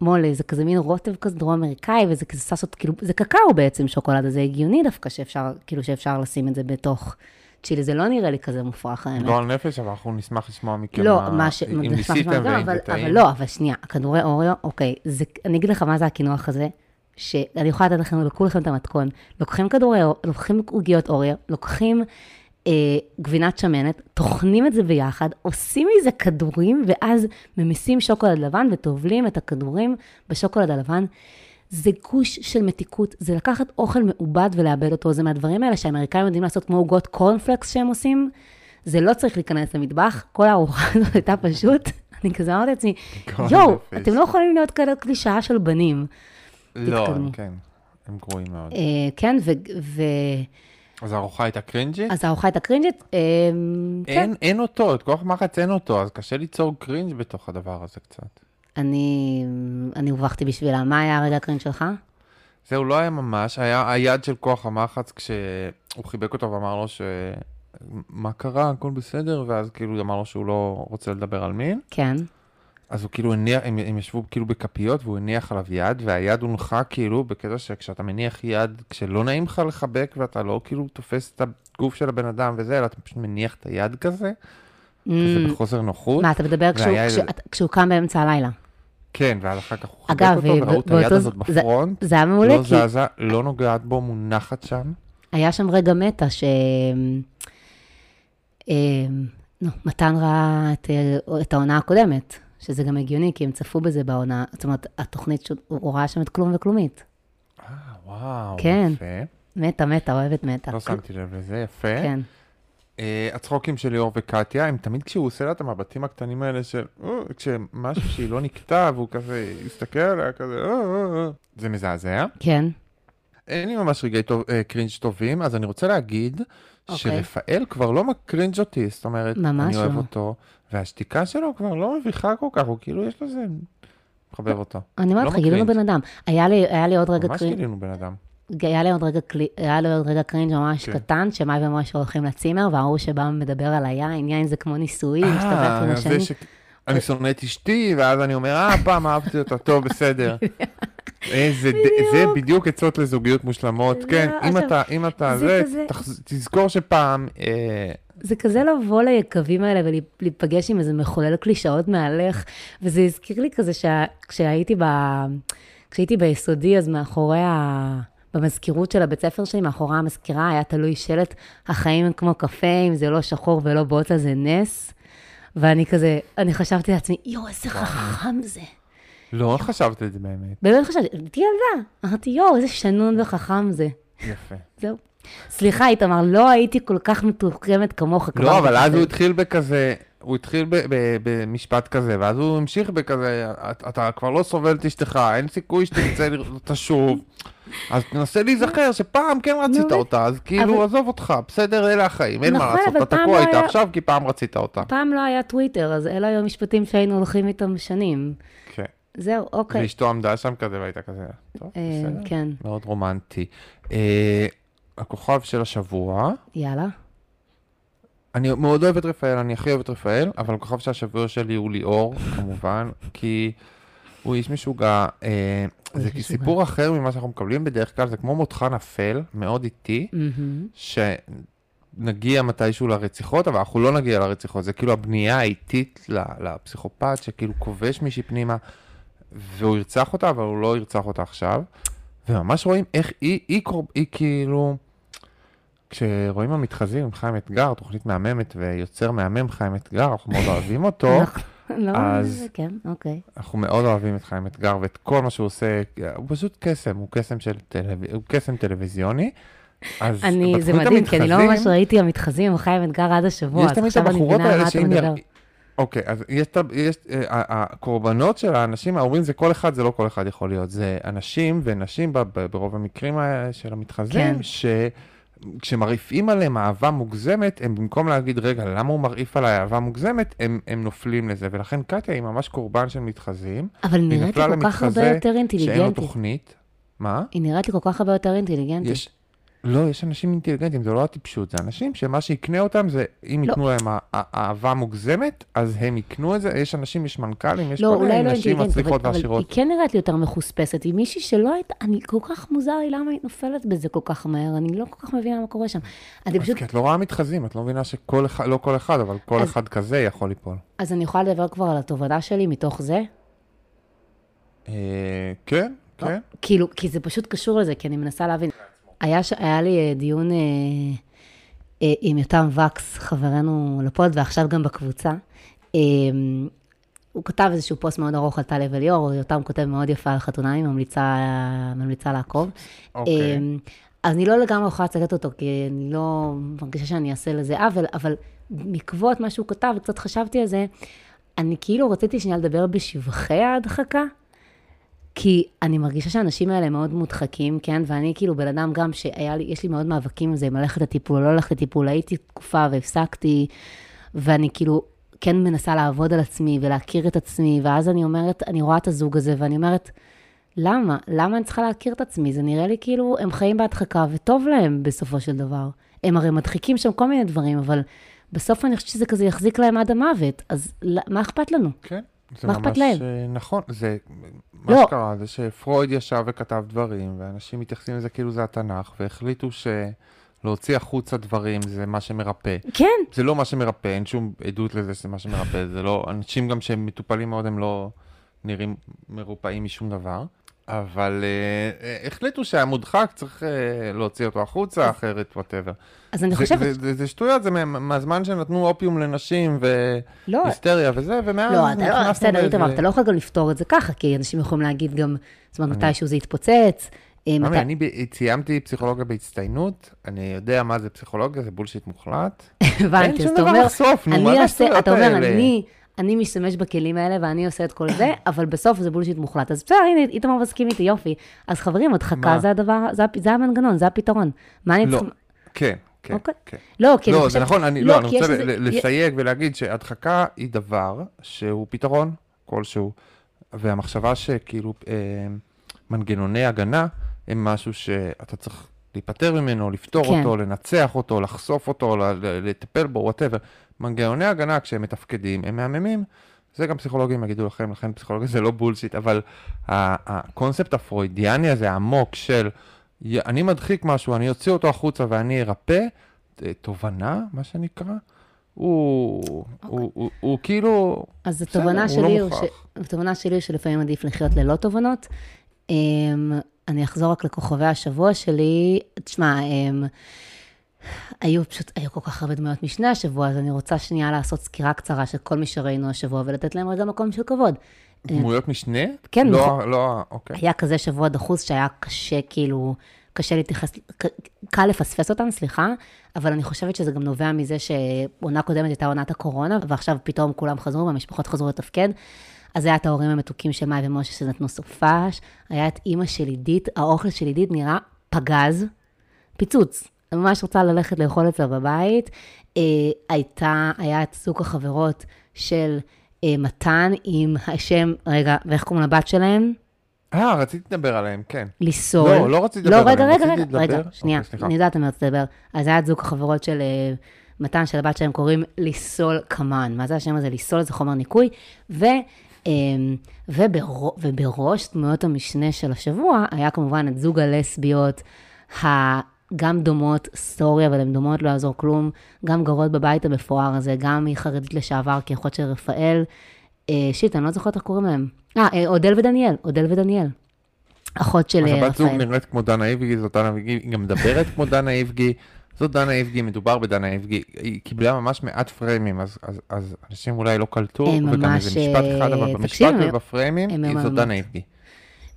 מולה, זה כזה מין רוטב כזה דרום אמריקאי, וזה כזה ססות, כאילו, זה קקאו בעצם שוקולד, אז זה הגיוני דווקא שאפשר, כאילו שאפשר לשים את זה בתוך צ'ילי, זה לא נראה לי כזה מופרך האמת. גועל נפש, אבל אנחנו נשמח לשמוע מכם לא, מה- ש... אם ניסיתם ואם זה טעים. אבל לא, אבל שנייה, כדורי אוריו, אוקיי, זה, אני אגיד לך מה זה הקינוח הזה, שאני יכולה לתת לכם, לקחו לכם את המתכון, לוקחים כדורי אוריו, לוקחים עוגיות אוריו, לוקחים גבינת שמנת, טוחנים את זה ביחד, עושים מזה כדורים, ואז ממיסים שוקולד לבן וטובלים את הכדורים בשוקולד הלבן. זה גוש של מתיקות, זה לקחת אוכל מעובד ולאבד אותו, זה מהדברים האלה שהאמריקאים יודעים לעשות כמו עוגות קורנפלקס שהם עושים, זה לא צריך להיכנס למטבח, כל הארוחה הזאת הייתה פשוט, אני כזה אמרתי לעצמי, יואו. אתם לא יכולים להיות כאלה קלישאה של בנים. לא. הם כן, הם גרועים מאוד. אה, כן, ו... אז הארוחה הייתה קרינג'ית? אז הארוחה הייתה קרינג'ית, כן. אין, אותו, את כוח מחץ אין אותו, אז קשה ליצור קרינג' בתוך הדבר הזה קצת. אני, אני הובכתי בשבילה. מה היה הרגע הקרינג' שלך? זהו, לא היה ממש, היה היד של כוח המחץ כשהוא חיבק אותו ואמר לו ש... מה קרה, הכל בסדר, ואז כאילו אמר לו שהוא לא רוצה לדבר על מין. כן. אז הוא כאילו הניח, הם, הם ישבו כאילו בכפיות והוא הניח עליו יד, והיד הונחה כאילו בקטע שכשאתה מניח יד, כשלא נעים לך לחבק ואתה לא כאילו תופס את הגוף של הבן אדם וזה, אלא אתה פשוט מניח את היד כזה, כזה Mm, בחוסר נוחות. מה, אתה מדבר כשהוא- והיה איזה- כשאת- כשהוא קם באמצע הלילה. כן, ואז אחר כך הוא חיבק אגב, אותו, ו- וראו את היד הזאת זה- בפרונט, זה היה מעולה, לא כי זזה, לא נוגעת בו, מונחת שם. היה שם רגע מטה ש... אה, נו, מתן ראה את, אה, את העונה הקודמת, שזה גם הגיוני, כי הם צפו בזה בעונה, זאת אומרת, התוכנית, ש- הוא ראה שם את כלום וכלומית. אה, וואו, כן. יפה. מתה, מתה, אוהבת מתה. לא שמתי לב לזה, יפה. כן. אה, הצחוקים של ליאור וקטיה, הם תמיד כשהוא עושה לה את המבטים הקטנים האלה של, "אה", כשמשהו שהיא לא נקטע, והוא כזה הסתכל עליה כזה, "אה, אה, אה", זה מזעזע. כן. אין לי ממש רגעי טוב, אה, cringe טובים, אז אני רוצה להגיד אוקיי. שרפאל כבר לא מ cringe אותי, זאת אומרת, ממש אני אוהב לא. אותו, והשתיקה שלו כבר לא מביכה כל כך, הוא כאילו יש לזה, מחבב אותו. אני אומרת לא לך, גילינו מ cringe. בן אדם. היה לי, היה לי עוד רגע ממש cringe, גילינו בן אדם. היה לי עוד רגע, היה לי עוד רגע cringe ממש כן. קטן, שמאי ומשה הולכים לצימר, וההוא שבא מדבר על היין, יין זה כמו נישואים, אה, משתתף עם השני. ש- אני שונא את אשתי, ואז אני אומר, אה, פעם אהבתי אותה, טוב, בסדר. איזה, ד- זה בדיוק עצות לזוגיות מושלמות, כן, אם אתה, אם אתה, זה תזכור שפעם, אה, זה כזה לבוא ליקבים האלה ולהיפגש עם איזה מחולל קלישאות מהלך, וזה הזכיר לי כזה שכשהייתי ב... כשהייתי ביסודי, אז מאחורי ה... במזכירות של הבית ספר שלי, מאחורי המזכירה, היה תלוי שלט, החיים הם כמו קפה, אם זה לא שחור ולא בוטה, זה נס. ואני כזה, אני חשבתי לעצמי, יואו, איזה חכם זה. לא חשבת את זה באמת. באמת חשבתי, הייתי ילדה. אמרתי, יואו, איזה שנון וחכם זה. יפה. זהו. סליחה, איתמר, לא הייתי כל כך מתוחכמת כמוך. לא, אבל אז. הוא התחיל בכזה, הוא התחיל במשפט כזה, ואז הוא המשיך בכזה, "אתה- כבר לא סובל את אשתך, אין סיכוי שתרצה לראות אותה שוב. אז תנסה להיזכר שפעם כן רצית אותה, אז כאילו, עזוב אותך, בסדר, אלה החיים, אין מה נכון, לעשות, אתה תקוע לא איתה עכשיו כי פעם רצית אותה. פעם לא היה טוויטר, אז אלה היו המשפטים שהיינו הולכים איתם שנים. כן. זהו, אוקיי. ואשתו עמדה שם כזה והייתה כזה, טוב, אה, בסדר. כן, מאוד רומנטי. אה, הכוכב של השבוע, יאללה. אני מאוד אוהב את רפאל, אני הכי אוהב את רפאל, אבל הכוכב של השבוע שלי הוא ליאור, כמובן, כי הוא איש משוגע. אה, זה. סיפור אחר ממה שאנחנו מקבלים בדרך כלל, זה כמו מותך נפל, מאוד איטי, מהמם. שנגיע מתישהו לרציחות, אבל אנחנו לא נגיע לרציחות, זה כאילו הבנייה האיטית לפסיכופת, שכאילו כובש מישהי פנימה, והוא ירצח אותה, אבל הוא לא ירצח אותה עכשיו. וממש רואים איך היא, היא, קור... היא כאילו, כשרואים המתחזים עם חיים אתגר, תוכנית מהממת ויוצר מהמם חיים אתגר, אנחנו מאוד אוהבים אותו. אנחנו- לא, אז- כן, אוקיי. אנחנו מאוד אוהבים את חיים אתגר ואת כל מה שהוא עושה, הוא פשוט קסם, הוא קסם של טלו... הוא קסם טלוויזיוני. אז אני, זה מדהים, כי אני לא המתחזים, ממש ראיתי המתחזים עם חיים אתגר עד השבוע, אז עכשיו אני מבינה על מה אתה. מדבר. אוקיי, אז יש, יש אה, הקורבנות של האנשים ההורים זה כל אחד, זה לא כל אחד יכול להיות, זה אנשים ונשים ברוב המקרים האלה של המתחזים, כן. שכשמרעיפים עליהם אהבה מוגזמת, הם במקום להגיד, רגע, למה הוא מרעיף עליי אהבה מוגזמת, הם, הם נופלים לזה, ולכן קטיה היא ממש קורבן של מתחזים. אבל נראית לי כל כך הרבה יותר שאין לו אינטליגנטית. תוכנית. מה? היא נראית לי כל כך הרבה יותר אינטליגנטית. יש... לא, יש אנשים אינטליגנטים, זה לא הטיפשות, זה אנשים שמה שיקנה אותם זה, אם לא. ייתנו להם אהבה מוגזמת, אז הם יקנו את זה, יש אנשים, יש מנכ"לים, יש לא, כל מיני לא נשים מצליחות אבל היא ועשירות. כן נראית לי יותר מחוספסת. היא מישהי שלא הייתה, אני כל כך מוזר לי למה היא נופלת בזה כל כך מהר, אני לא כל כך מבינה מה קורה שם. אז פשוט, כי את לא רואה מתחזים, את לא מבינה שכל אחד, לא כל אחד, אבל כל אז- אחד כזה יכול ליפול. אז אני יכולה לדבר כבר על התובנה שלי מתוך זה? אה, כן, כן. כאילו, כי זה פשוט קשור לזה, כי אני מנסה להבין. היה, ש... היה לי אה, דיון אה, אה, עם יותם וקס, חברנו לפוד, ועכשיו גם בקבוצה. אה, הוא כתב איזשהו פוסט מאוד ארוך על טליה וליאור, יותם כותב מאוד יפה על חתונה, אני ממליצה, ממליצה לעקוב. אוקיי. אה, אז אני לא לגמרי יכולה לצטט אותו, כי אני לא מרגישה שאני אעשה לזה עוול, אבל בעקבות מה שהוא כתב, וקצת חשבתי על זה, אני כאילו רציתי שנייה לדבר בשבחי ההדחקה, כי אני מרגישה שהאנשים האלה מאוד מודחקים, כן? ואני כאילו בן אדם גם שהיה לי, יש לי מאוד מאבקים עם זה, אם ללכת לטיפול או לא ללכת לטיפול, הייתי תקופה והפסקתי, ואני כאילו כן מנסה לעבוד על עצמי ולהכיר את עצמי, ואז אני אומרת, אני רואה את הזוג הזה, ואני אומרת, למה? למה אני צריכה להכיר את עצמי? זה נראה לי כאילו הם חיים בהדחקה וטוב להם בסופו של דבר. הם הרי מדחיקים שם כל מיני דברים, אבל בסוף אני חושבת שזה כזה יחזיק להם עד המוות, אז מה אכפת לנו? כן. זה מה אכפת להם? אה, נכון, זה, מה לא. שקרה זה שפרויד ישב וכתב דברים, ואנשים מתייחסים לזה כאילו זה התנ"ך, והחליטו שלהוציא החוצה דברים זה מה שמרפא. כן, זה לא מה שמרפא, אין שום עדות לזה שזה מה שמרפא, זה לא, אנשים גם שהם מטופלים מאוד הם לא נראים מרופאים משום דבר. אבל אה, אה, החליטו שהמודחק צריך אה, להוציא אותו החוצה, אחרת whatever. אז אני זה, חושבת... זה, זה, זה שטויות, זה מה- מהזמן שנתנו אופיום לנשים לא, והיסטריה וזה, ומאז לא, לא, נכנסנו בסדר, באיזה- איתמר, אתה לא יכול גם לפתור את זה ככה, כי אנשים יכולים להגיד גם, זאת אומרת, מתישהו זה יתפוצץ. אה, מתי- אני סיימתי פסיכולוגיה בהצטיינות, אני יודע מה זה פסיכולוגיה, זה bullshit מוחלט. הבנתי, אז אתה אומר, אני זה השטויות אתה אומר? אני, אני משתמש בכלים האלה ואני עושה את כל זה, אבל בסוף זה bullshit מוחלט. אז בסדר, הנה, איתמר מסכים איתי, יופי. אז חברים, הדחקה? זה הדבר, זה זה המנגנון, זה הפתרון. מה אני לא, צריכה... כן, כן, אוקיי. כן. לא, כי אני לא, זה חושבת... נכון, אני, לא, אני כי יש רוצה ל- לסייג ולהגיד שהדחקה היא דבר שהוא פתרון כלשהו, והמחשבה שכאילו אה, מנגנוני הגנה הם משהו שאתה צריך להיפטר ממנו, לפתור כן. אותו, לנצח אותו, לחשוף אותו, לטפל בו, whatever. מנגנוני הגנה, כשהם מתפקדים, הם מהממים. זה גם פסיכולוגים יגידו לכם, לכן פסיכולוגיה זה לא בולשיט, אבל הקונספט הפרוידיאני הזה, העמוק של אני מדחיק משהו, אני אוציא אותו החוצה ואני ארפא, אה, תובנה, מה שנקרא, הוא, הוא, הוא, הוא כאילו, אז התובנה הוא שלי, לא הוא ש... התובנה שלי היא שלפעמים עדיף לחיות ללא תובנות. אמ, אני אחזור רק לכוכבי השבוע שלי. תשמע, אמ, היו פשוט, היו כל כך הרבה דמויות משנה השבוע, אז אני רוצה שנייה לעשות סקירה קצרה של כל מי שראינו השבוע ולתת להם רגע מקום של כבוד. דמויות משנה? כן, לא, נכון. לא, אוקיי. היה כזה שבוע דחוס שהיה קשה, כאילו, קשה להתייחס, קל לפספס אותם, סליחה, אבל אני חושבת שזה גם נובע מזה שעונה קודמת הייתה עונת הקורונה, ועכשיו פתאום כולם חזרו והמשפחות חזרו לתפקד. אז היה את ההורים המתוקים של מאי ומשה שנתנו סופש, היה את אימא של עידית, האוכל של עידית נראה פגז, פיצוץ. אני ממש רוצה ללכת לאכול אצלה בבית. אה, הייתה, היה את זוג החברות של אה, מתן עם השם, רגע, ואיך קוראים לבת שלהם? אה, רציתי לדבר עליהם, כן. ליסול. לא, לא רציתי לדבר לא, רגע, עליהם, רגע, רציתי רגע, רגע, לדבר- שנייה, אוקיי, סליחה. אני יודעת על מה רציתי לדבר. אז היה את זוג החברות של אה, מתן, של הבת שלהם, קוראים ליסול קמן. מה זה השם הזה? ליסול זה חומר ניקוי. ו... אה, ובר... ובראש דמויות המשנה של השבוע, היה כמובן את זוג הלסביות, גם דומות, סורי, אבל הן דומות, לא יעזור כלום, גם גרות בבית המפואר הזה, גם היא חרדית לשעבר, כאחות של רפאל. אה, שיט, אני לא זוכרת איך קוראים להם. אה, אה, אודל ודניאל, אודל ודניאל. אחות של אז אה, הבת זוג רפאל. נראית כמו דנה איבגי, זאת דנה איבגי, היא גם מדברת כמו דנה איבגי. זאת דנה איבגי, מדובר בדנה איבגי. היא קיבלה ממש מעט פריימים, אז, אז, אז אנשים אולי לא קלטו, הם וגם ממש, איזה משפט אחד, אבל אה, במשפט הם- ובפריימים, הם היא זאת. דנה איבגי.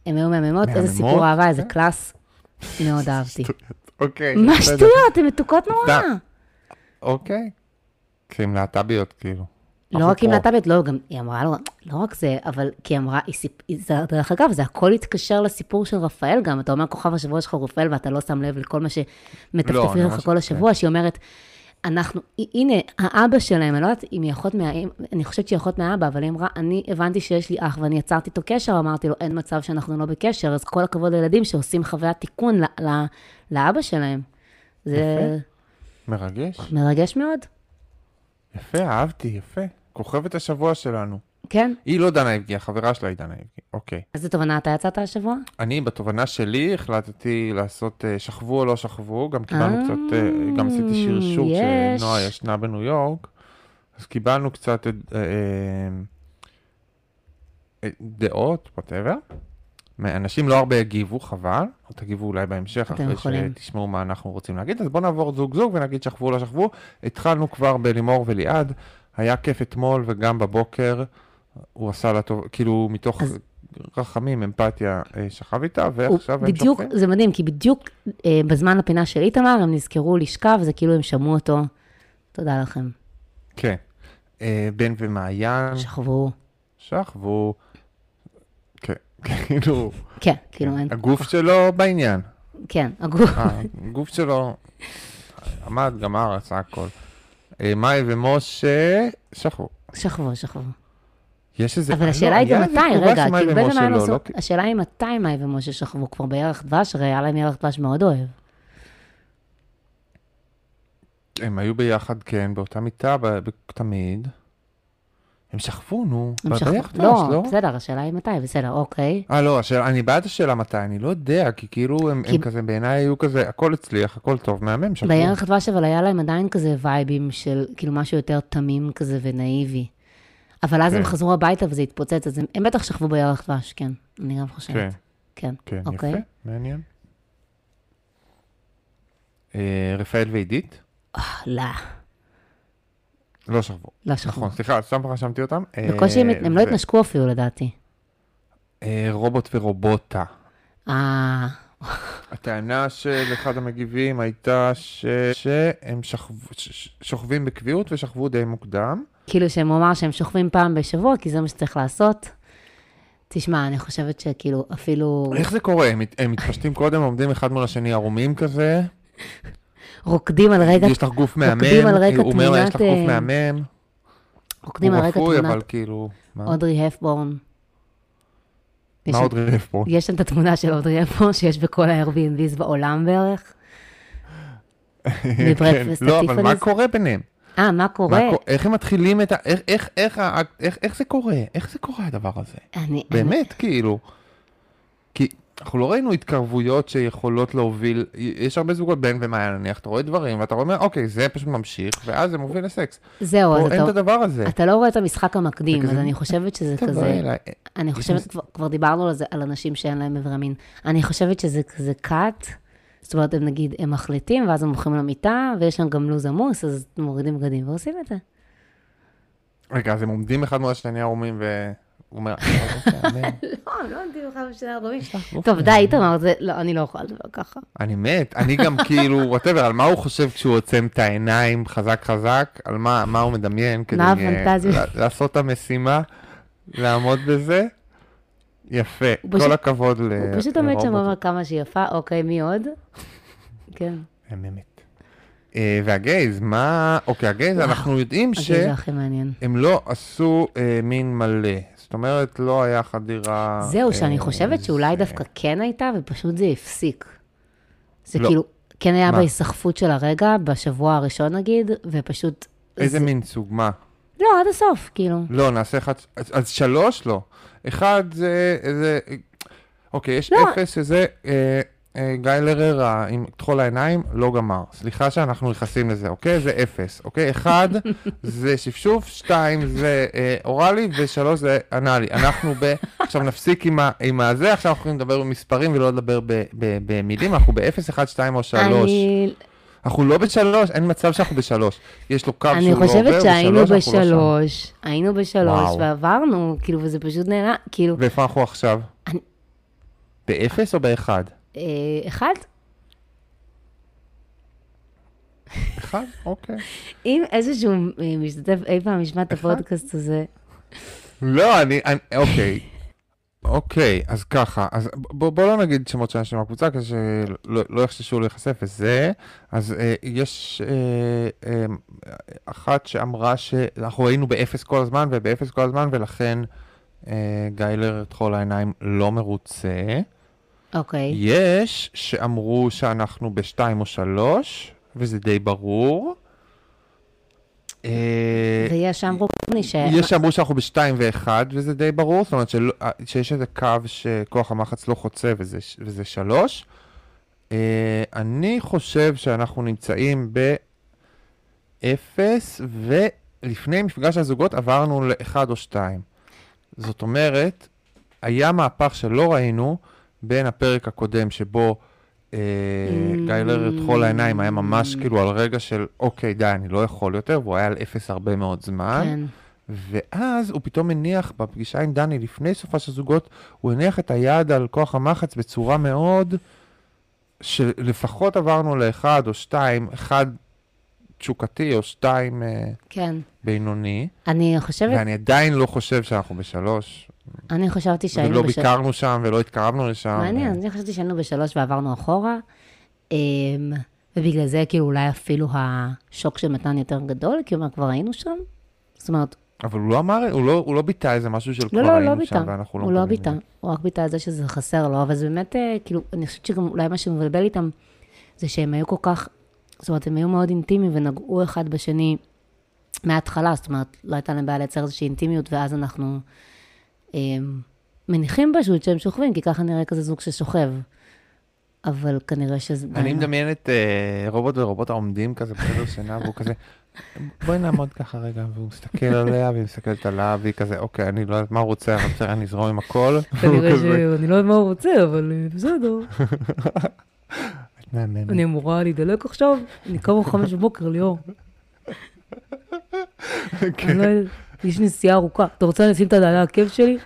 הן היו מהממות, איזה? סיפור אהבה, איזה כן. קלאס. מאוד אהבתי. אוקיי. מה. שטויות, הן מתוקות נורא. אוקיי. כי הן להט"ביות, כאילו. לא רק עם. להט"בית, לא, גם היא אמרה לו, לא רק זה, אבל כי היא אמרה, היא סיפ... זה- דרך אגב, זה הכל התקשר לסיפור של רפאל גם, אתה אומר כוכב השבוע שלך רפאל, ואתה לא שם לב לכל מה לא, שמטפטפים לך כל השבוע, שהיא אומרת, אנחנו, הנה, האבא שלהם, אני לא יודעת אם היא אחות מה... אני חושבת שהיא אחות מהאבא, אבל היא אמרה, אני הבנתי שיש לי אח ואני יצרתי איתו קשר, אמרתי לו, אין מצב שאנחנו לא בקשר, אז כל הכבוד לילדים שעושים חוויית תיקון ל- ל- לאבא שלהם. זה מרגש. מרגש מאוד, יפה, אהבתי, יפה. כוכבת השבוע שלנו. כן? היא לא דנה איבגי, החברה שלה היא דנה איבגי. אוקיי. איזה תובנה אתה יצאת השבוע? אני, בתובנה שלי, החלטתי לעשות אה, שכבו או לא שכבו, גם קיבלנו אה, קצת, אה, גם עשיתי שרשור יש. כשנועה ישנה בניו יורק, אז קיבלנו קצת דעות, וואטאבר. אנשים לא הרבה הגיבו, חבל, או תגיבו אולי בהמשך, אחרי יכולים. שתשמעו מה אנחנו רוצים להגיד, אז בואו נעבור זוג זוג ונגיד שכבו או לא שכבו. התחלנו כבר בלימור וליעד, היה כיף אתמול וגם בבוקר, הוא עשה לה טוב, כאילו מתוך אז- רחמים, אמפתיה, אה, שכב איתה, ועכשיו הם בדיוק, שוכבים. זה מדהים, כי בדיוק אה, בזמן לפינה של איתמר, הם נזכרו לשכב, זה כאילו הם שמעו אותו. תודה לכם. כן. אה, בן ומעיין, שכבו. שכבו, כן, כאילו, כן, כאילו אין... הגוף שלו בעניין. כן, הגוף. אה, הגוף שלו עמד, גמר, עשה הכל. אה, מאי ומשה, שכבו. שכבו, שכבו. יש איזה... אבל לא, השאלה היא היה גם מתי, רגע, בן ומשה ומעיין לא, עשו... לא? השאלה היא מתי מאי ומשה שכבו כבר בירח דבש, הרי היה להם ירח דבש מאוד אוהב. הם היו ביחד, כן, באותה מיטה, תמיד. הם שכבו, נו. הם שכבו. ביחד, לא, לא? בסדר, השאלה היא מתי, בסדר, אוקיי. אה, לא, השאלה, אני בעד השאלה מתי, אני לא יודע, כי כאילו הם, כי- הם כזה, בעיניי היו כזה, הכל הצליח, הכל טוב, מהמם, שכבו. בירח דבש אבל היה להם עדיין כזה וייבים של כאילו משהו יותר תמים כזה ונאיבי. אבל אז הם כן. חזרו הביתה וזה התפוצץ, אז הם, הם בטח שכבו בירח דבש, כן. אני גם כן, חושבת. כן. כן, אוקיי. יפה, מעניין. אה, רפאל ועידית? לא, לא שכבו. לא שכבו. נכון, סליחה, סתם רשמתי אותם. אה, בקושי הם, הם לא התנשקו אפילו לדעתי. אה, רובוט ורובוטה. אה, הטענה של אחד המגיבים הייתה ש... שהם שכבו, ש- שוכבים בקביעות ושכבו די מוקדם. כאילו שהם אמר שהם שוכבים פעם בשבוע, כי זה מה שצריך לעשות. תשמע, אני חושבת שכאילו אפילו איך זה קורה? הם, הם מתפשטים קודם, עומדים אחד מול השני ערומים כזה, רוקדים על רגע, יש לך גוף מהמם, רוקדים על רקע הוא אומר יש לך גוף אה, מהמם, רוקדים הוא על רקע רפוי, תמונת אבל כאילו... אודרי הפבורן. מה רף פה? יש שם את התמונה של אודרי הפבורן שיש בכל ה-Airbnbs בעולם בערך. בברקפסט לא, אבל מה. קורה ביניהם? אה, מה קורה? קו- איך הם מתחילים את ה... איך- איך- איך ה- איך- איך זה קורה? איך זה קורה הדבר הזה? אני- באמת, כאילו. כי אנחנו לא ראינו התקרבויות שיכולות להוביל, יש הרבה זוגות בן ומעיין נניח, אתה רואה דברים ואתה אומר, אוקיי, זה פשוט ממשיך, ואז זה מוביל לסקס. זהו, אז פה אין את אתה- הדבר הזה. אתה לא רואה את המשחק המקדים, אז אני חושבת שזה כזה... אליי. אני יש חושבת, מס- כבר, דיברנו על אנשים שאין להם איברי מין. אני חושבת שזה כזה cut, זאת אומרת, הם נגיד, הם מחליטים, ואז הם הולכים למיטה, ויש להם גם לו"ז עמוס, אז מורידים בגדים ועושים את זה. רגע, אז הם עומדים אחד מול השני ערומים והוא אומר, "אוקיי, אמן." לא, לא עומדים לך ארבעים. גוף טוב, די, איתמר, לא, אני לא יכולה לדבר ככה. אני מת, אני גם כאילו, whatever, על מה הוא חושב כשהוא עוצם את העיניים חזק חזק, על מה, הוא מדמיין כדי לעשות את המשימה, לעמוד בזה. יפה, הוא כל הכבוד ל... הוא פשוט עומד שם לרובוט. ואומר כמה שהיא יפה, אוקיי, מי עוד? כן. מהממת. אה, וה guys, מה... אוקיי, ה guys, אנחנו יודעים אז זה הכי מעניין. שהם לא עשו אה, מין מלא. זאת אומרת, לא היה חדירה... זהו, שאני אה, חושבת שאולי זה- דווקא כן הייתה, ופשוט זה הפסיק. זה לא. כאילו, כן היה מה? בהיסחפות של הרגע, בשבוע הראשון נגיד, ופשוט... איזה זה- מין סוג, מה? לא, עד הסוף, כאילו. לא, נעשה אחד... אז, אז שלוש לא. אחד זה... זה אוקיי, יש לא. אפס שזה... אה, אה, גיא לררה עם כחול העיניים לא גמר. סליחה שאנחנו נכנסים לזה, אוקיי? זה אפס, אוקיי? אחד זה שפשוף, שתיים זה אה, אוראלי, ושלוש זה אנאלי. אנחנו ב... עכשיו נפסיק עם, ה, עם הזה, עכשיו אנחנו יכולים לדבר במספרים ולא לדבר ב, ב, במילים, אנחנו באפס, אחד, שתיים או שלוש. אני, אנחנו לא בשלוש, אין מצב שאנחנו בשלוש. יש לו קו אני שהוא לא עובר, חושבת שהיינו בשלוש, אנחנו לא שם. בשלוש, היינו בשלוש. ועברנו, כאילו, וזה פשוט נעלם, כאילו, ואיפה אנחנו עכשיו? אני- באפס או באחד? אה, אחד, אחד? אוקיי. אם איזשהו אה, משתתף אי פעם ישמע את הפודקאסט הזה, לא, אני, אוקיי. אוקיי, אז ככה, אז בוא, בוא לא נגיד שמות של אנשים מהקבוצה, כדי שלא לא יחששו להיחשף וזה. אז אה, יש אה, אה, אחת שאמרה שאנחנו היינו באפס כל הזמן ובאפס כל הזמן, ולכן אה, גיילר טחול העיניים לא מרוצה. אוקיי, יש שאמרו שאנחנו בשתיים או שלוש, וזה די ברור. אה, ויש שאמרו ש... יש שאמרו שאנחנו בשתיים ואחד, וזה די ברור, זאת אומרת שלא, שיש איזה קו שכוח המחץ לא חוצה וזה, וזה שלוש. Uh, אני חושב שאנחנו נמצאים באפס, ולפני מפגש הזוגות עברנו לאחד או שתיים. זאת אומרת, היה מהפך שלא ראינו בין הפרק הקודם שבו אה, גיא לרר טחול העיניים היה ממש כאילו על רגע של אוקיי די אני לא יכול יותר והוא היה על אפס הרבה מאוד זמן. כן. ואז הוא פתאום הניח בפגישה עם דני לפני סופה של זוגות, הוא הניח את היד על כוח המחץ בצורה מאוד, שלפחות עברנו לאחד או שתיים, אחד תשוקתי, או שתיים אה, כן. בינוני, אני חושבת, ואני עדיין לא חושב שאנחנו בשלוש, אני חשבתי שהיינו ולא בש- ביקרנו שם ולא התקרבנו לשם. מעניין, אני חשבתי שהיינו בשלוש ועברנו אחורה, אמ, ובגלל זה כאילו אולי אפילו השוק של מתן יותר גדול, כי הוא אומר, כבר היינו שם. זאת אומרת, אבל הוא לא אמר, הוא לא, הוא לא ביטא איזה משהו של לא, כבר לא, לא היינו ביטא, שם ואנחנו לא הוא לא ביטא. הוא רק ביטא את זה שזה חסר לו, אבל זה באמת, אה, כאילו, אני חושבת שגם אולי מה שמבלבל איתם, זה שהם היו כל כך, זאת אומרת, הם היו מאוד אינטימיים ונגעו אחד בשני מההתחלה, זאת אומרת, לא הייתה להם בעיה לייצר איזושהי אינטימיות, ואז אנחנו מניחים פשוט שהם שוכבים, כי ככה נראה כזה זוג ששוכב. אבל כנראה שזה... אני מדמיין את אה, רובוט ורובוט העומדים כזה בחדר שינה, והוא כזה, בואי נעמוד ככה רגע, והוא מסתכל עליה, והיא מסתכלת עליו, והיא כזה, אוקיי, אני לא יודעת מה הוא רוצה, אבל בסדר, אני אזרום עם הכל. והוא כזה, אני לא יודעת מה הוא רוצה, אבל אה, בסדר. אני אמורה להידלק עכשיו? אני קמה חמש בבוקר, ליאור. יש נסיעה ארוכה. אתה רוצה לשים את הדלה העקב שלי?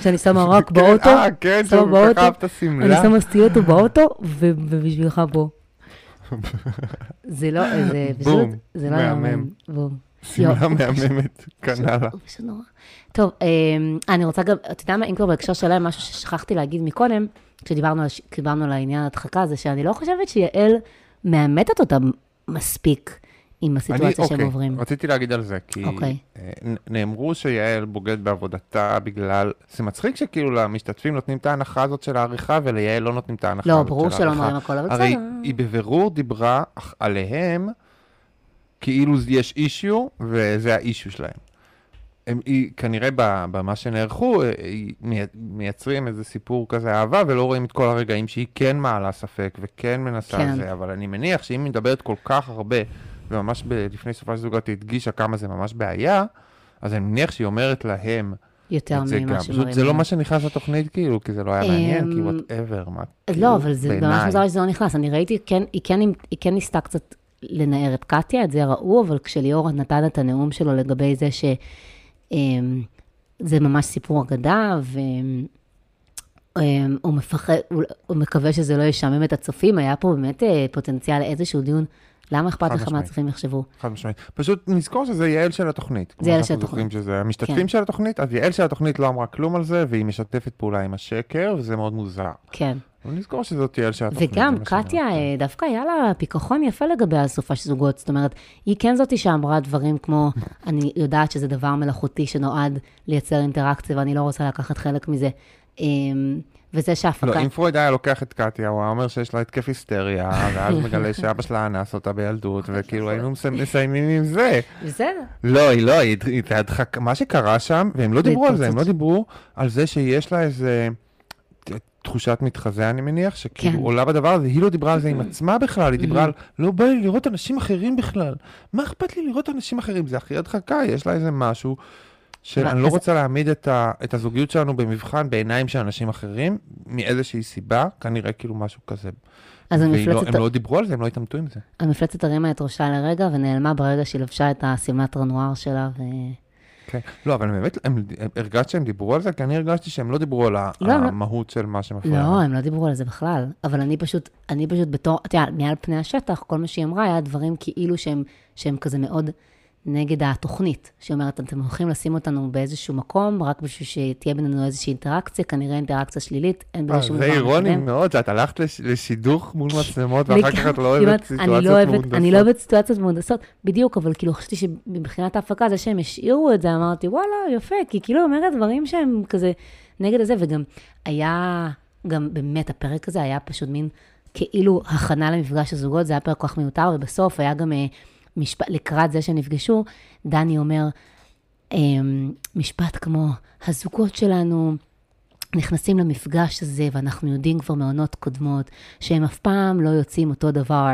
שאני שמה רק כן, באוטו? אה, כן, שהוא באוטו? ככה אהב את אני. שמה סטיוטו באוטו, ובשבילך פה. זה לא, זה פשוט, זה לא מהמם. שמלה. מהממת, פשוט נורא. טוב, אמ, אני רוצה גם, אתה יודע מה, אם כבר בהקשר שלהם, משהו ששכחתי להגיד מקודם, כשדיברנו על העניין ההדחקה, זה שאני לא חושבת שיעל מאמתת אותם מספיק עם אני, הסיטואציה שהם אוקיי, עוברים. רציתי להגיד על זה, כי אוקיי. אה, נאמרו שיעל בוגד בעבודתה בגלל, זה מצחיק שכאילו למשתתפים נותנים את ההנחה הזאת של העריכה, וליעל לא נותנים את ההנחה לא, הזאת של ברור העריכה. שלא אומרים הכל, אבל הרי בסדר. היא בבירור דיברה עליהם, כאילו יש אישיו, וזה האישיו שלהם. הם, היא, כנראה במה שנערכו, אה, מייצרים איזה סיפור כזה אהבה, ולא רואים את כל הרגעים שהיא כן מעלה ספק, וכן מנסה כן. זה, אבל אני מניח שאם היא מדברת כל כך הרבה, וממש ב- לפני סופה של זוגת היא הדגישה כמה זה ממש בעיה, אז אני מניח שהיא אומרת להם יותר. ממה שמראים. זה לא. מה שנכנס לתוכנית, כאילו, כי זה לא היה מעניין, כי אמ, whatever, מה, אז כאילו, לא, אבל זה ממש. מוזר לי שזה לא נכנס. אני ראיתי, כן, היא כן, היא כן ניסתה קצת לנער את קטיה, את זה ראו, אבל כשליאור נתן את הנאום שלו לגבי זה שזה ממש סיפור אגדה, והוא מפחד, הוא, הוא מקווה שזה לא ישעמם את הצופים, היה פה באמת אה, פוטנציאל לאיזשהו דיון. למה אכפת לך משמעית. מהצופים יחשבו? חד משמעית. פשוט נזכור שזה יעל של התוכנית. זה יעל של התוכנית. שזה המשתתפים כן. של התוכנית, אז יעל של התוכנית לא אמרה כלום על זה, והיא משתפת פעולה עם השקר, וזה מאוד מוזר. כן. אבל נזכור שזאת יעל של התוכנית. וגם מה קטיה. אה, דווקא היה לה פיקחון יפה לגבי הסופה של זוגות. זאת אומרת, היא כן זאתי שאמרה דברים כמו, אני יודעת שזה דבר מלאכותי שנועד לייצר אינטראקציה, ואני לא רוצה לקחת חלק מזה. אמ, וזה שההפקה... לא, אם פרויד היה לוקח את קטיה, הוא היה אומר שיש לה התקף היסטריה, ואז מגלה שאבא שלה אנס אותה בילדות, וכאילו היינו מסי- מסיימים עם זה. בסדר. לא, היא לא, היא הדחק, מה שקרה שם, והם לא דיברו על זה, הם לא. דיברו על זה שיש לה איזה תחושת מתחזה, אני מניח, שכאילו כן. עולה בדבר הזה, היא לא דיברה על זה עם עצמה בכלל, היא דיברה על, לא בא לי לראות אנשים אחרים בכלל. מה אכפת לי לראות אנשים אחרים? זה הכי הדחקה, יש לה איזה משהו. שאני לא רוצה להעמיד את, ה, את הזוגיות שלנו במבחן בעיניים של אנשים אחרים, מאיזושהי סיבה, כנראה כאילו משהו כזה. אז והיא לא, המפלצת, הם לא דיברו על זה, הם לא התעמתו עם זה. המפלצת הרימה את ראשה לרגע ונעלמה ברגע שהיא לבשה את השמלת רנואר שלה, ו... כן. לא, אבל באמת, הם, הם, הרגשת שהם דיברו על זה? כי אני הרגשתי שהם לא דיברו על לא, לא. המהות של מה שמפריע. לא, הם לא דיברו על זה בכלל. אבל אני פשוט, אני פשוט בתור, אתה יודע, מעל פני השטח, כל מה שהיא אמרה היה דברים כאילו שהם, שהם כזה מאוד נגד התוכנית. שהיא אומרת, אתם הולכים לשים אותנו באיזשהו מקום, רק בשביל שתהיה בינינו איזושהי אינטראקציה, כנראה אינטראקציה שלילית, אין בזה אה, שום זה דבר אירוני מקדם. מאוד, שאת הלכת לש- לשידוך מול מצלמות, ואחר כך את לא לגמרי. אוהבת לא סיטואציות אוהבת- מהונדסות. אני לא אוהבת סיטואציות מהונדסות, בדיוק, אבל כאילו חשבתי שמבחינת ההפקה, זה שהם השאירו את זה, אמרתי, וואלה, יפה, כי כאילו אומרת דברים שהם כזה נגד הזה, וגם היה, גם באמת, הפרק הזה היה פשוט מין כאילו הכנה למפגש הזוגות, זה היה פרק כל כך מיותר, ובסוף היה גם אה, משפט, לקראת זה שהם נפגשו, דני אומר, אה, משפט כמו, הזוגות שלנו נכנסים למפגש הזה, ואנחנו יודעים כבר מעונות קודמות, שהם אף פעם לא יוצאים אותו דבר,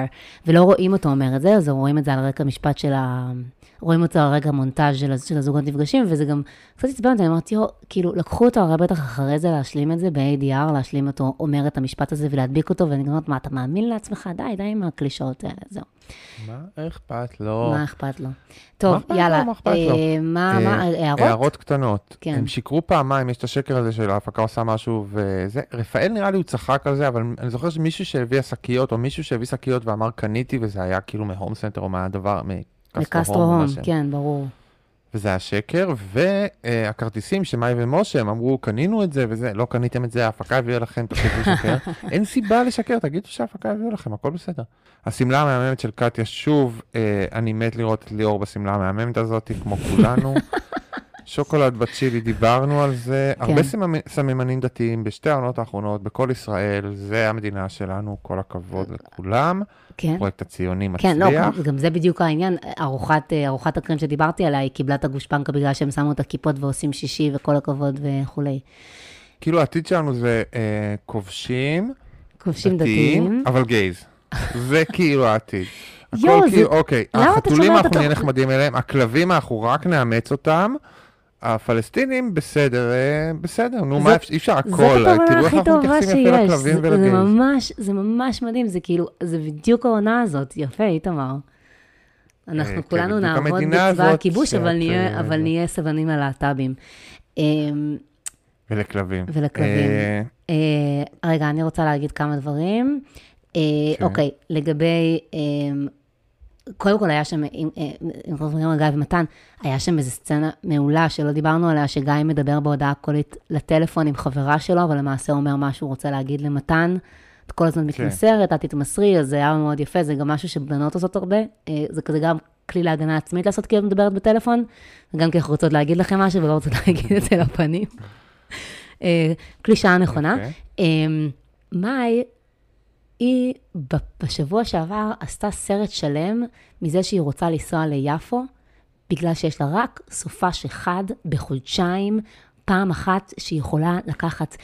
ולא רואים אותו אומר את זה, אז רואים את זה על רקע משפט של ה... רואים אותו על רקע מונטאז' של, של הזוגות נפגשים, וזה גם קצת עצבן אותי, אני אמרתי, יו, כאילו, לקחו אותו הרי בטח אחרי זה להשלים את זה ב-ADR, להשלים אותו, אומר את המשפט הזה ולהדביק אותו, ואני אומרת, מה, אתה מאמין לעצמך? די, די עם הקלישאות האלה, זהו. מה אכפת לו? מה אכפת לו? טוב? יאללה. מה אכפת לו? אה, מה, מה, אה, הערות? הערות קטנות. כן. הם שיקרו פעמיים, יש את השקר הזה של ההפקה עושה משהו וזה. רפאל נראה לי הוא צחק על זה, אבל אני זוכר שמישהו שהביא שקיות, או מישהו שהביא שקיות ואמר קניתי, וזה היה כאילו מהום סנטר או מהדבר, מקסטרו הום, הום. כן, ברור. וזה היה שקר, והכרטיסים שמאי ומשה, הם אמרו, קנינו את זה וזה, לא קניתם את זה, ההפקה הביאה לכם, תפסיקו לשקר. אין סיבה לשקר, תגידו שההפקה הביאה לכם, הכל בסדר. השמלה המהממת של קטיה, שוב, אה, אני מת לראות את ליאור בשמלה המהממת הזאת, כמו כולנו. שוקולד בצ'ילי, דיברנו על זה. כן. הרבה סממ- סממנים דתיים בשתי העונות האחרונות, בכל ישראל, זה המדינה שלנו, כל הכבוד לכולם. כן. הפרויקט הציוני כן, לא, מצליח. גם זה בדיוק העניין. ארוחת, אה, ארוחת הקרם שדיברתי עליה, היא קיבלה את הגושפנקה בגלל שהם שמו את הכיפות ועושים שישי וכל הכבוד וכולי. כאילו העתיד שלנו זה אה, כובשים, כובשים דתיים. אבל גייז. זה כאילו העתיד. הכל זה- כאילו, אוקיי, למה אתה החתולים אנחנו נהיה נחמדים אליהם, הכלבים אנחנו רק נאמץ אותם. הפלסטינים בסדר, אה, בסדר, נו מה, אפשר- אי אפשר הכל, תראו איך הכי אנחנו מתייחסים יפה. לכלבים זה, זה ולגייז. ממש, זה ממש מדהים, זה כאילו, זה בדיוק העונה הזאת. יפה, איתמר. כן, אנחנו כולנו בדיוק נעבוד המדינה בצבא הכיבוש, אבל נהיה, אה. נהיה סבלנים ללהט"בים. אמ, ולכלבים. ולכלבים. אה, אה, רגע, אני רוצה להגיד כמה דברים. אה, כן. אוקיי, לגבי, אה, קודם כל היה שם, אם אם אנחנו מדברים על גיא ומתן, היה שם איזו סצנה מעולה שלא דיברנו עליה, שגיא מדבר בהודעה קולית לטלפון עם חברה שלו, אבל למעשה אומר מה שהוא רוצה להגיד למתן. את כל הזמן כן. מתמסרת, את תתמסרי, אז זה היה מאוד יפה, זה גם משהו שבנות עושות הרבה. אה, זה כזה גם כלי להגנה עצמית לעשות כי את מדברת בטלפון, וגם כי אנחנו רוצות להגיד לכם משהו ולא רוצות להגיד את זה לפנים. אה, קלישאה נכונה. יפה. אמ, מאי, היא בשבוע שעבר עשתה סרט שלם מזה שהיא רוצה לנסוע ליפו, בגלל שיש לה רק סופש אחד בחודשיים, פעם אחת שהיא יכולה לקחת.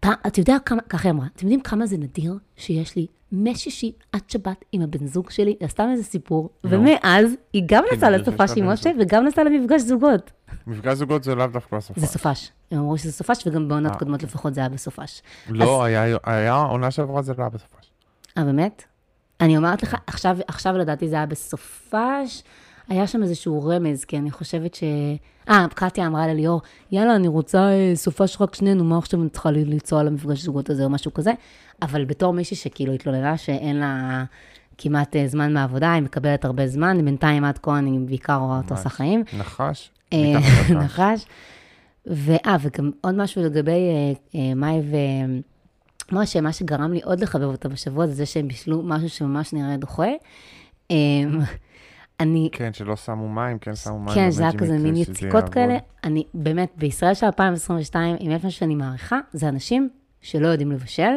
פעם, אתה יודע כמה, ככה היא אמרה, אתם יודעים כמה זה נדיר שיש לי משישי עד שבת עם הבן זוג שלי? היא עשתה מזה סיפור, ומאז היא גם כן, נסעה לסופש עם משה. וגם נסעה למפגש זוגות. מפגש זוגות זה לאו דווקא סופש. זה סופש. הם אמרו שזה סופש, וגם בעונות אה. קודמות לפחות זה היה בסופש. לא, היה- היה עונה שעברה זה לא היה בסופש. אה, באמת? אני אומרת לך, עכשיו, עכשיו לדעתי זה היה בסופש, היה שם איזשהו רמז, כי אני חושבת ש... אה, קטיה אמרה לליאור, יאללה, אני רוצה אה, סופש רק שנינו, מה עכשיו אני צריכה לנסוע למפגש זוגות הזה או משהו כזה? אבל בתור מישהי שכאילו התלוננה שאין לה כמעט אה, זמן מהעבודה, היא מקבלת הרבה זמן, בינתיים עד כה אני בעיקר רואה אותו ממש. עושה חיים. נחש? אה. נחש. ואה, וגם עוד משהו לגבי אה, אה, ומשה, מה שגרם לי עוד לחבב אותה בשבוע זה זה שהם בישלו משהו שממש נראה דוחה. אה, אני, כן, שלא שמו מים, כן שמו מים. כן, זה היה כזה מין יציקות. כאלה. אני, באמת, בישראל של 2022, אם איפה שאני מעריכה, זה אנשים שלא יודעים לבשל,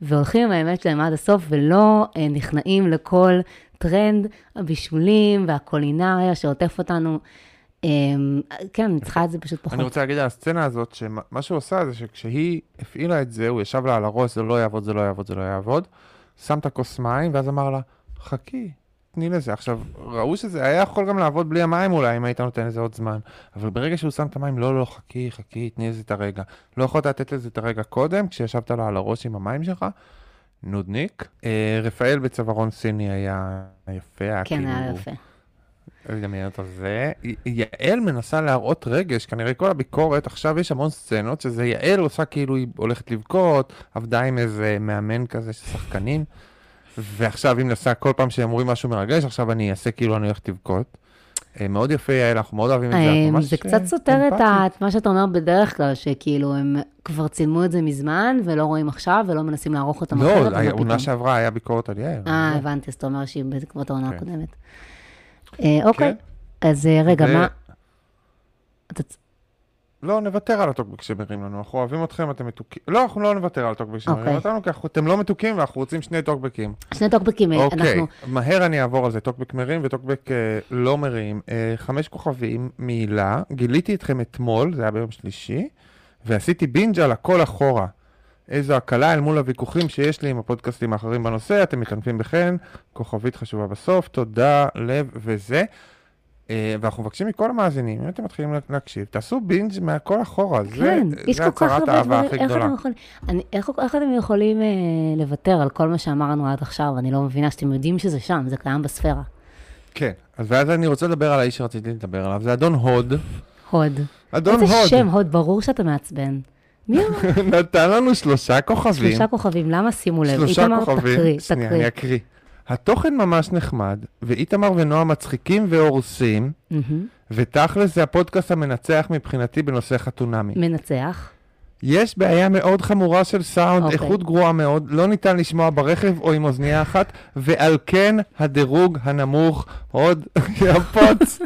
והולכים עם האמת שלהם עד הסוף, ולא אה, נכנעים לכל טרנד הבישולים והקולינריה שעוטף אותנו. אה, כן, אני צריכה את זה פשוט פחות. אני רוצה להגיד על הסצנה הזאת, שמה שהוא עושה זה שכשהיא הפעילה את זה, הוא ישב לה על הראש, זה לא יעבוד, זה לא יעבוד, זה לא יעבוד, שם את הכוס מים, ואז אמר לה, חכי, תני לזה. עכשיו, ראו שזה היה יכול גם לעבוד בלי המים אולי, אם היית נותן לזה עוד זמן. אבל ברגע שהוא שם את המים, לא, לא, חכי, חכי, תני לזה את הרגע. לא יכולת לתת לזה את הרגע קודם, כשישבת לה על הראש עם המים שלך. נודניק. אה, רפאל בצווארון סיני היה יפה, היה כן, כאילו... היה יפה. לדמיין את זה. יעל מנסה להראות רגש, כנראה כל הביקורת, עכשיו יש המון סצנות שזה יעל עושה כאילו היא הולכת לבכות, עבדה עם איזה מאמן כזה של שחקנים, ועכשיו היא מנסה כל פעם שהם אומרים משהו מרגש, עכשיו אני אעשה כאילו אני הולכת לבכות. אה, מאוד יפה יעל, אנחנו מאוד אוהבים את זה, אה, זה קצת אה, סותר את מה שאתה אומר בדרך כלל, שכאילו הם כבר צילמו את זה מזמן, ולא רואים עכשיו, ולא מנסים לערוך אותם אחרת, לא, העונה. שעברה היה ביקורת על יעל. אה, לא. הבנתי, אז אתה אומר שהיא בעקבות העונה כן. הקודמת. אה, אוקיי, כן. אז אה, רגע, מה... לא, נוותר על הטוקבק שמרים לנו, אנחנו אוהבים אתכם, אתם מתוקים. לא, אנחנו לא נוותר על הטוקבק שמרים אוקיי. אותנו, כי אנחנו- אתם לא מתוקים ואנחנו רוצים שני טוקבקים. שני טוקבקים, אה, אוקיי, אנחנו... מהר אני אעבור על זה, טוקבק מרים וטוקבק לא מרים. חמש כוכבים מהילה, גיליתי אתכם אתמול, זה היה ביום שלישי, ועשיתי בינג' על הכל אחורה. איזו הקלה אל מול הוויכוחים שיש לי עם הפודקאסטים האחרים בנושא, אתם מתענפים בחן, כוכבית חשובה בסוף, תודה, לב וזה. אה, ואנחנו מבקשים מכל המאזינים, אם אתם מתחילים להקשיב, תעשו בינג' מהכל אחורה, זה, כן, יש זה כל כך הצהרת האהבה הכי איך גדולה. איך, איך אתם יכולים אה, לוותר על כל מה שאמרנו עד עכשיו? אני לא מבינה שאתם יודעים שזה שם, זה קיים בספירה. כן, אז ואז אני רוצה לדבר על האיש שרציתי לדבר עליו, זה אדון הוד. הוד. אדון איזה הוד. שם, הוד, ברור שאתה מעצבן. מי אמר? נתן לנו שלושה כוכבים. שלושה כוכבים, למה? שימו לב. שלושה איתמר, כוכבים. תקריא, שנייה, תקריא. אני אקריא. התוכן ממש נחמד, ואיתמר ונועה מצחיקים והורסים, מהמם. ותכלס זה הפודקאסט המנצח מבחינתי בנושא חתונמי. מנצח. יש בעיה מאוד חמורה של סאונד, אוקיי. איכות גרועה מאוד, לא ניתן לשמוע ברכב או עם אוזנייה אחת, ועל כן הדירוג הנמוך עוד יפוץ.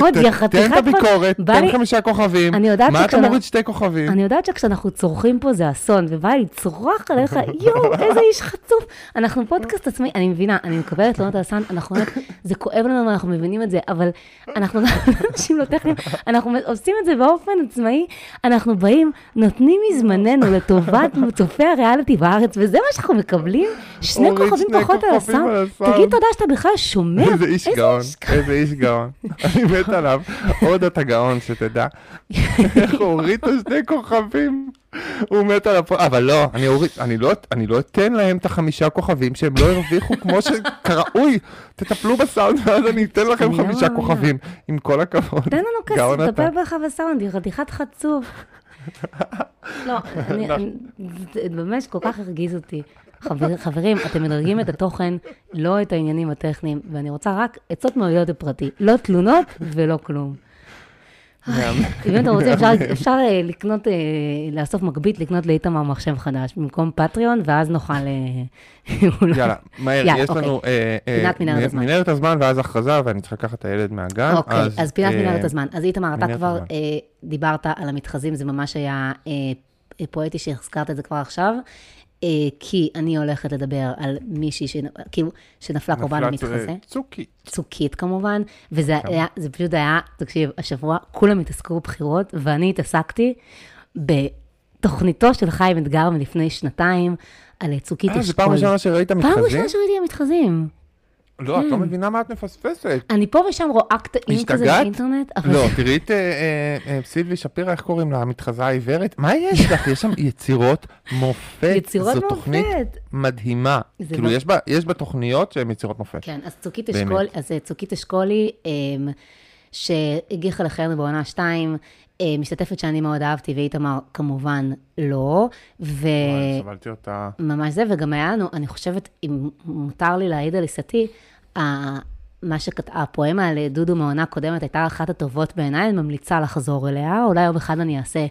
עוד, חתיכת תן את הביקורת, תן חמישה כוכבים. אני יודעת מה אתה שכשאנחנו- מוריד שתי כוכבים? אני יודעת שכשאנחנו צורכים פה זה אסון, ובא לי לצרוח עליך, יואו, איזה איש חצוף. אנחנו פודקאסט עצמאי, אני מבינה, אני מקבלת תלונות על הסאונד, אנחנו באמת, זה כואב לנו ואנחנו מבינים את זה, אבל אנחנו גם אנשים לא טכניים, אנחנו עושים את זה באופן עצמאי, אנחנו באים, נותנים מזמננו לטובת צופי הריאליטי בארץ, וזה מה שאנחנו מקבלים, שני כוכבים פחות על. הסאונד. תגיד תודה שאתה בכלל שומע. איזה איש גאון, איזה איש גאון. אני מת עליו. עוד אתה גאון, שתדע. איך הוא הוריד את השני כוכבים? הוא מת על הפ... אבל לא, אני אוריד, אני לא, אני לא אתן להם את החמישה כוכבים שהם לא הרוויחו כמו שכראוי. תטפלו בסאונד ואז אני אתן לכם חמישה. כוכבים. עם כל הכבוד. תן לנו כסף. תטפל בך בסאונד, היא חתיכת חצוף. לא, אני, באמת כל כך הרגיז אותי. חבר, חברים, אתם מדרגים את התוכן, לא את העניינים הטכניים, ואני רוצה רק עצות מועילות בפרטי. לא תלונות ולא כלום. אם אתם רוצים, אפשר, אפשר אה, לקנות, אה, לאסוף מגבית, לקנות לאיתמר מחשב חדש, במקום פטריון, ואז נוכל... אה, יאללה, מהר, יש אוקיי. לנו אה, פינת מנהרת הזמן. מנהרת הזמן ואז הכרזה, ואני צריך לקחת את הילד מהגן. אוקיי, אז פינת מנהרת הזמן. אז איתמר, אתה כבר דיברת על המתחזים, זה ממש היה פואטי שהזכרת את זה כבר עכשיו, כי אני הולכת לדבר על מישהי שנ- כאילו, שנפלה קורבן נפלה למתחזה. צ- צוקי. צוקית כמובן, וזה היה, זה פשוט היה, תקשיב, השבוע כולם התעסקו בבחירות, ואני התעסקתי בתוכניתו של חיים אתגר מלפני שנתיים, על צוקית אה, אשכול. זו פעם ראשונה שראית פעם מתחזים? ראשונה שראיתי המתחזים. לא, את לא מבינה מה את מפספסת. אני פה ושם רואה קטעים כזה? באינטרנט, אבל... לא, תראי את אה, אה, אה, סילבי שפירא, איך קוראים לה? המתחזה העיוורת? מה יש לך? יש שם יצירות מופת. יצירות זו מופת. תוכנית מדהימה. כאילו, יש בה- תוכניות שהן יצירות מופת. כן, אז צוקית אשכולי, אמ, שהגיחה לחיינו בעונה 2, משתתפת שאני מאוד אהבתי, ואיתמר כמובן לא, ו... וואי, סבלתי אותה. ממש זה, וגם היה לנו, אני חושבת, אם מותר לי להעיד על עיסתי, מה שכת... הפואמה על דודו מעונה קודמת הייתה אחת הטובות בעיניי, אני ממליצה לחזור אליה, אולי יום אחד אני אעשה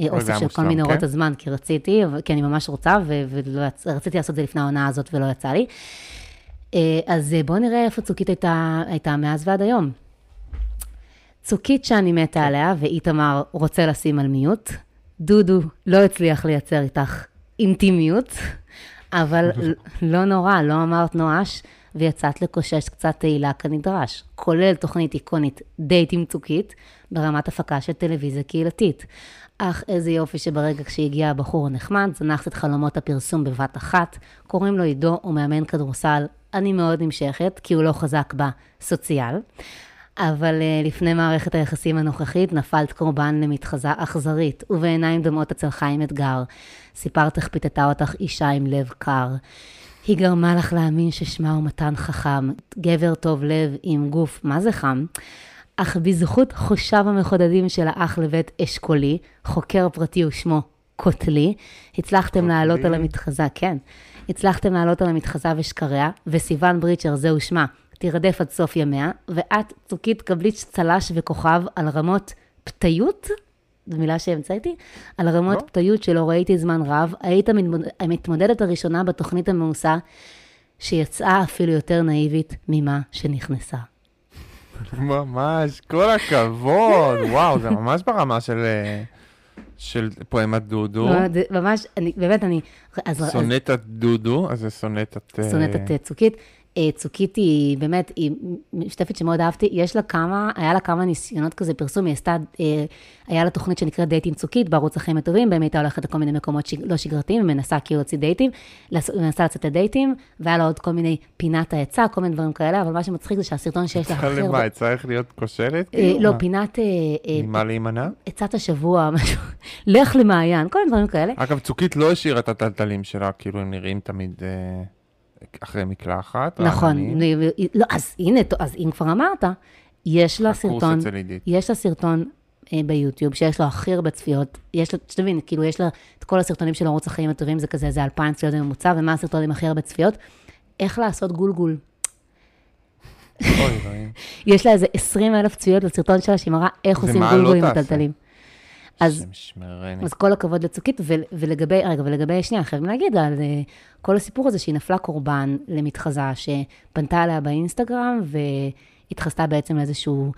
אה, אוסף של כל מושלם, מנהרות כן? הזמן, כי רציתי, כי אני ממש רוצה, ורציתי לעשות את זה לפני העונה הזאת ולא יצא לי. אה, אז אה, בואו נראה איפה צוקית הייתה, הייתה מאז ועד היום. צוקית שאני מתה עליה, ואיתמר רוצה לשים על מיוט. דודו לא הצליח לייצר איתך אינטימיות, אבל לא נורא, לא אמרת נואש, ויצאת לקושש קצת תהילה כנדרש, כולל תוכנית איקונית דייט עם צוקית, ברמת הפקה של טלוויזיה קהילתית. אך איזה יופי שברגע כשהגיע הבחור הנחמד, זנחת את חלומות הפרסום בבת אחת, קוראים לו עידו, הוא מאמן כדורסל, אני מאוד נמשכת, כי הוא לא חזק בסוציאל. אבל uh, לפני מערכת היחסים הנוכחית, נפלת קורבן למתחזה אכזרית, ובעיניים דומעות אצל חיים אתגר. סיפרת איך פיתתה אותך אישה עם לב קר. היא גרמה לך להאמין ששמה הוא מתן חכם, גבר טוב לב עם גוף, מה זה חם? אך בזכות חושיו המחודדים של האח לבית אשכולי, חוקר פרטי ושמו קוטלי, הצלחתם לעלות על המתחזה, כן, הצלחתם לעלות על המתחזה ושקריה, וסיוון בריצ'ר, זהו שמה, תירדף עד סוף ימיה, ואת, צוקית, קבלי צל"ש וכוכב על רמות פתיות, זו מילה שהמצאתי, על רמות לא. פתיות שלא ראיתי זמן רב, היית המתמודד- המתמודדת הראשונה בתוכנית המאוסה, שיצאה אפילו יותר נאיבית ממה שנכנסה. ממש, כל הכבוד. וואו, זה ממש ברמה של... אה, של פואמת דודו. לא, ממש, אני, באמת, אני, אז סונטת דודו, אז זה סונטת... אה, סונטת אה, צוקית. אה, צוקית היא באמת, היא משתפת שמאוד אהבתי, יש לה כמה, היה לה כמה ניסיונות כזה פרסום, היא עשתה, אה, היה לה תוכנית שנקראת דייטים צוקית בערוץ החיים הטובים, באמת הייתה הולכת לכל מיני מקומות שג, לא שגרתיים, ומנסה כאילו להוציא דייטים, מנסה לצאת לדייטים, והיה לה עוד כל מיני פינת העצה, כל מיני דברים כאלה, אבל מה שמצחיק זה שהסרטון שיש לה הכי עצה הרבה... למה, צריך להיות כושלת? אה, כאילו? לא, מה? פינת ממה להימנע? עצת השבוע, משהו, לך למעיין, כל מיני דברים כאלה. אגב, צוקית לא השאירה את הטלטלים שלה, כאילו הם נראים תמיד אחרי מקלחת. נכון. לא, אז הנה, אז אם כבר אמרת, יש לה סרטון. יש לה סרטון אה, ביוטיוב שיש לו הכי הרבה צפיות, יש לה, שתבין, כאילו יש לה את כל הסרטונים של ערוץ החיים הטובים, זה כזה, זה אלפיים צפיות בממוצע, ומה הסרטון עם הכי הרבה צפיות? איך לעשות גולגול. יש לה איזה 20 אלף צפיות לסרטון שלה, שהיא מראה איך עושים לא גולגול עם תעשה? אז. אז כל הכבוד לצוקית, ו- ולגבי, רגע, ולגבי, שנייה, חייבים להגיד על אה, כל הסיפור הזה שהיא נפלה קורבן למתחזה שפנתה אליה באינסטגרם והתחזתה בעצם לאיזשהו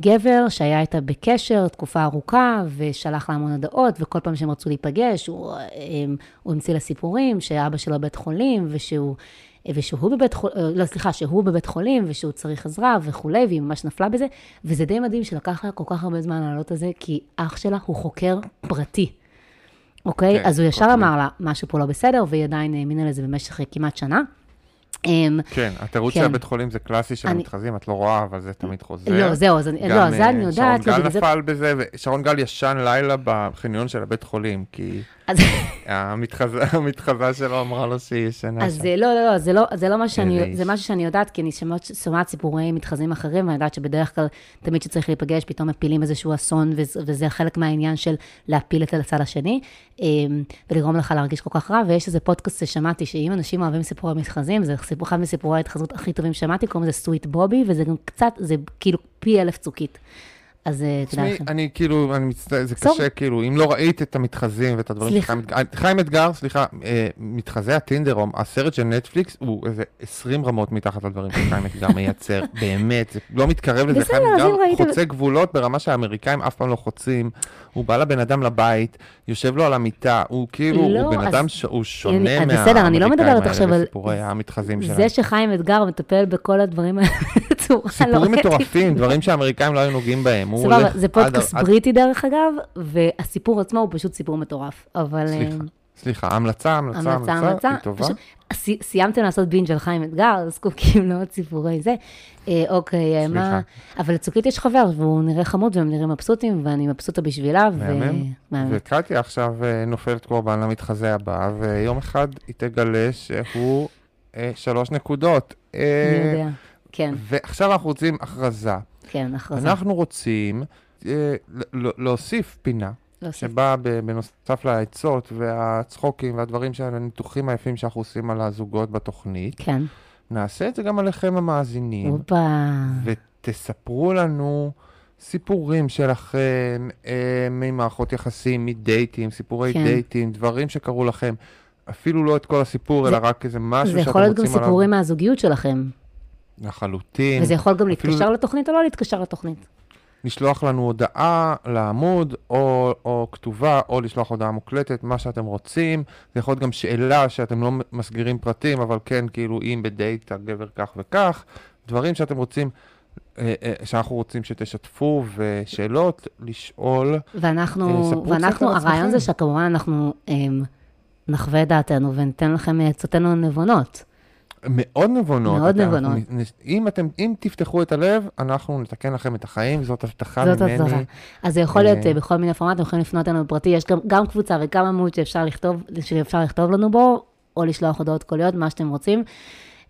גבר שהיה איתה בקשר תקופה ארוכה ושלח לה המון הודעות, וכל פעם שהם רצו להיפגש, הוא, אה, הוא המציא לה סיפורים שאבא שלו בבית חולים ושהוא... ושהוא בבית חולים, לא, סליחה, שהוא בבית חולים ושהוא צריך עזרה וכולי, והיא ממש נפלה בזה, וזה די מדהים שלקח לה כל כך הרבה זמן לעלות על זה, כי אח שלה הוא חוקר פרטי, אוקיי? כן, אז הוא ישר אוקיי. אמר לה, משהו פה לא בסדר, והיא עדיין האמינה לזה במשך כמעט שנה. אמ, כן, התירוץ כן. של הבית חולים זה קלאסי של אני- המתחזים, את לא רואה, אבל זה תמיד חוזר. לא, זהו, אז אני, לא, זה אני אה, יודעת, שרון גל זה... נפל בזה, ושרון גל ישן לילה בחניון של הבית חולים, כי אז- המתחזה המתחזה שלו אמרה לו שהיא ישנה אז שם. זה לא, לא, לא, זה לא, זה לא מה שאני, זה. משהו שאני יודעת, כי אני שומעת, שומעת סיפורי מתחזים אחרים, ואני יודעת שבדרך כלל, תמיד כשצריך להיפגש, פתאום מפילים איזשהו אסון, וזה, חלק מהעניין של להפיל את הצד השני, אמ, ולגרום לך להרגיש כל כך רע, ויש איזה פודקאסט ששמעתי, שאם אנשים אוהבים סיפורי מתחזים, זה אחד מסיפורי ההתחזות הכי טובים ששמעתי, קוראים לזה סוויט בובי, וזה גם קצת, זה כאילו פי אלף צוקית. אז אה, תדע לכם. אני כאילו, אני מצטער, זה סורי. קשה, כאילו, אם לא ראית את המתחזים ואת הדברים סליחה. חיים אתגר, חיים אתגר, סליחה, אה, מתחזי הטינדר, הסרט של נטפליקס, הוא איזה 20 רמות מתחת לדברים שחיים אתגר מייצר, באמת, זה לא מתקרב לזה, חיים אתגר חוצה גבולות ברמה שהאמריקאים אף פעם לא חוצים, הוא בא לבן אדם לבית, יושב לו על המיטה, הוא כאילו, לא, הוא בן אז- אדם, הוא שונה מהאמריקאים לא מדברת האלה וסיפורי המתחזים שלהם. זה שחיים אתגר מטפל בכל הדברים האלה בצורה לא סיפורים. מטורפים, דברים שהאמריקאים לא היו נוגעים בהם. הוא סבבה, זה פודקאסט עד- בריטי דרך אגב, והסיפור עצמו הוא פשוט סיפור מטורף. אבל... סליחה, אה, סליחה, המלצה, המלצה, המלצה, המלצה. היא טובה. פשוט סי- סיימתם לעשות בינג' על חיים אתגר, זקוקים לעוד סיפורי זה. אה, אוקיי, אה, מה... סליחה. אבל לצוקית יש חבר, והוא נראה חמוד והם נראים מבסוטים, ואני מבסוטה בשבילה. ו- מהמם. וקטיה עכשיו אה, נופלת קורבן למתחזה הבא, ויום אחד היא תגלה שהוא אה, שלוש נקודות. אה, אני יודע. כן, ועכשיו אנחנו רוצים הכרזה. כן, הכרזה. אנחנו רוצים אה, להוסיף פינה, להוסיף. שבה ב- בנוסף לעצות והצחוקים והדברים הניתוחים היפים שאנחנו עושים על הזוגות בתוכנית, כן. נעשה את זה גם עליכם המאזינים. הופה. ותספרו לנו סיפורים שלכם אה, ממערכות יחסים, מדייטים, סיפורי כן. דייטים, דברים שקרו לכם. אפילו לא את כל הסיפור, זה- אלא רק איזה משהו זה שאתם יכול להיות גם רוצים עליו. סיפורים מהזוגיות שלכם. לחלוטין. וזה יכול גם אפילו להתקשר לתוכנית או לא להתקשר לתוכנית. לשלוח לנו הודעה לעמוד, או, או כתובה, או לשלוח הודעה מוקלטת, מה שאתם רוצים. זה יכול להיות גם שאלה שאתם לא מסגירים פרטים, אבל כן, כאילו, אם בדייט הגבר כך וכך, דברים שאתם רוצים, אה, אה, שאנחנו רוצים שתשתפו, ושאלות לשאול. אה, ואנחנו, קצת ואנחנו, הרעיון. זה שכמובן אנחנו אמ, נחווה את דעתנו וניתן לכם עצותינו נבונות. מאוד נבונות. מאוד אתם- נבונות. אם אתם, אם תפתחו את הלב, אנחנו נתקן לכם את החיים, זאת הבטחה זאת ממני. הצלחה. אז זה יכול להיות אה, אה, בכל מיני פורמטים, יכולים לפנות אלינו בפרטי, יש גם, גם קבוצה וגם עמוד שאפשר לכתוב, שאפשר לכתוב לנו בו, או לשלוח הודעות קוליות, מה שאתם רוצים.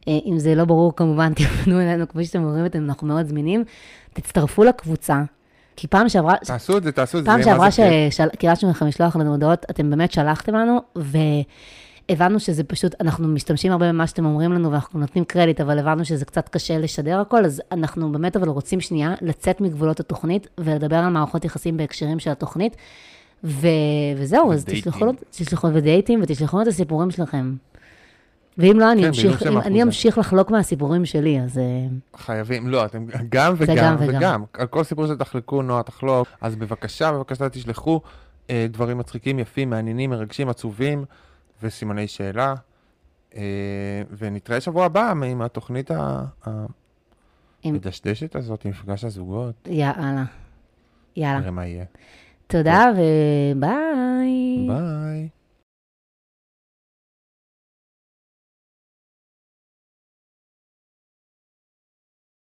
אה, אם זה לא ברור, כמובן, תפנו אלינו, כמו שאתם אומרים, אתם, אנחנו מאוד זמינים. תצטרפו לקבוצה, כי פעם שעברה, תעשו את זה, תעשו את זה. פעם שעברה. שקילשנו לכם לשלוח לנו הודעות, אתם באמת שלחתם לנו, והבנו שזה פשוט, אנחנו משתמשים הרבה במה שאתם אומרים לנו, ואנחנו נותנים קרדיט, אבל הבנו שזה קצת קשה לשדר הכל, אז אנחנו באמת אבל רוצים שנייה לצאת מגבולות התוכנית, ולדבר על מערכות יחסים בהקשרים של התוכנית, ו... וזהו, אז. תשלחו, לנו- תשלחו ודייטים, ותשלחו לנו את הסיפורים שלכם. ואם לא, אני כן, אמשיך, מה אני אמשיך לחלוק מהסיפורים שלי, אז... אה, חייבים, לא, אתם גם וגם גם וגם. וגם. על כל סיפור שתחלקו, נועה תחלוק. אז בבקשה, בבקשה תשלחו אה, דברים מצחיקים, יפים, מעניינים, מרגשים, עצובים, וסימני שאלה. אה, אה, ונתראה שבוע הבא עם התוכנית המדשדשת הזאת, עם מפגש הזוגות. יאללה. יאללה. נראה מה יהיה. תודה וביי. ביי.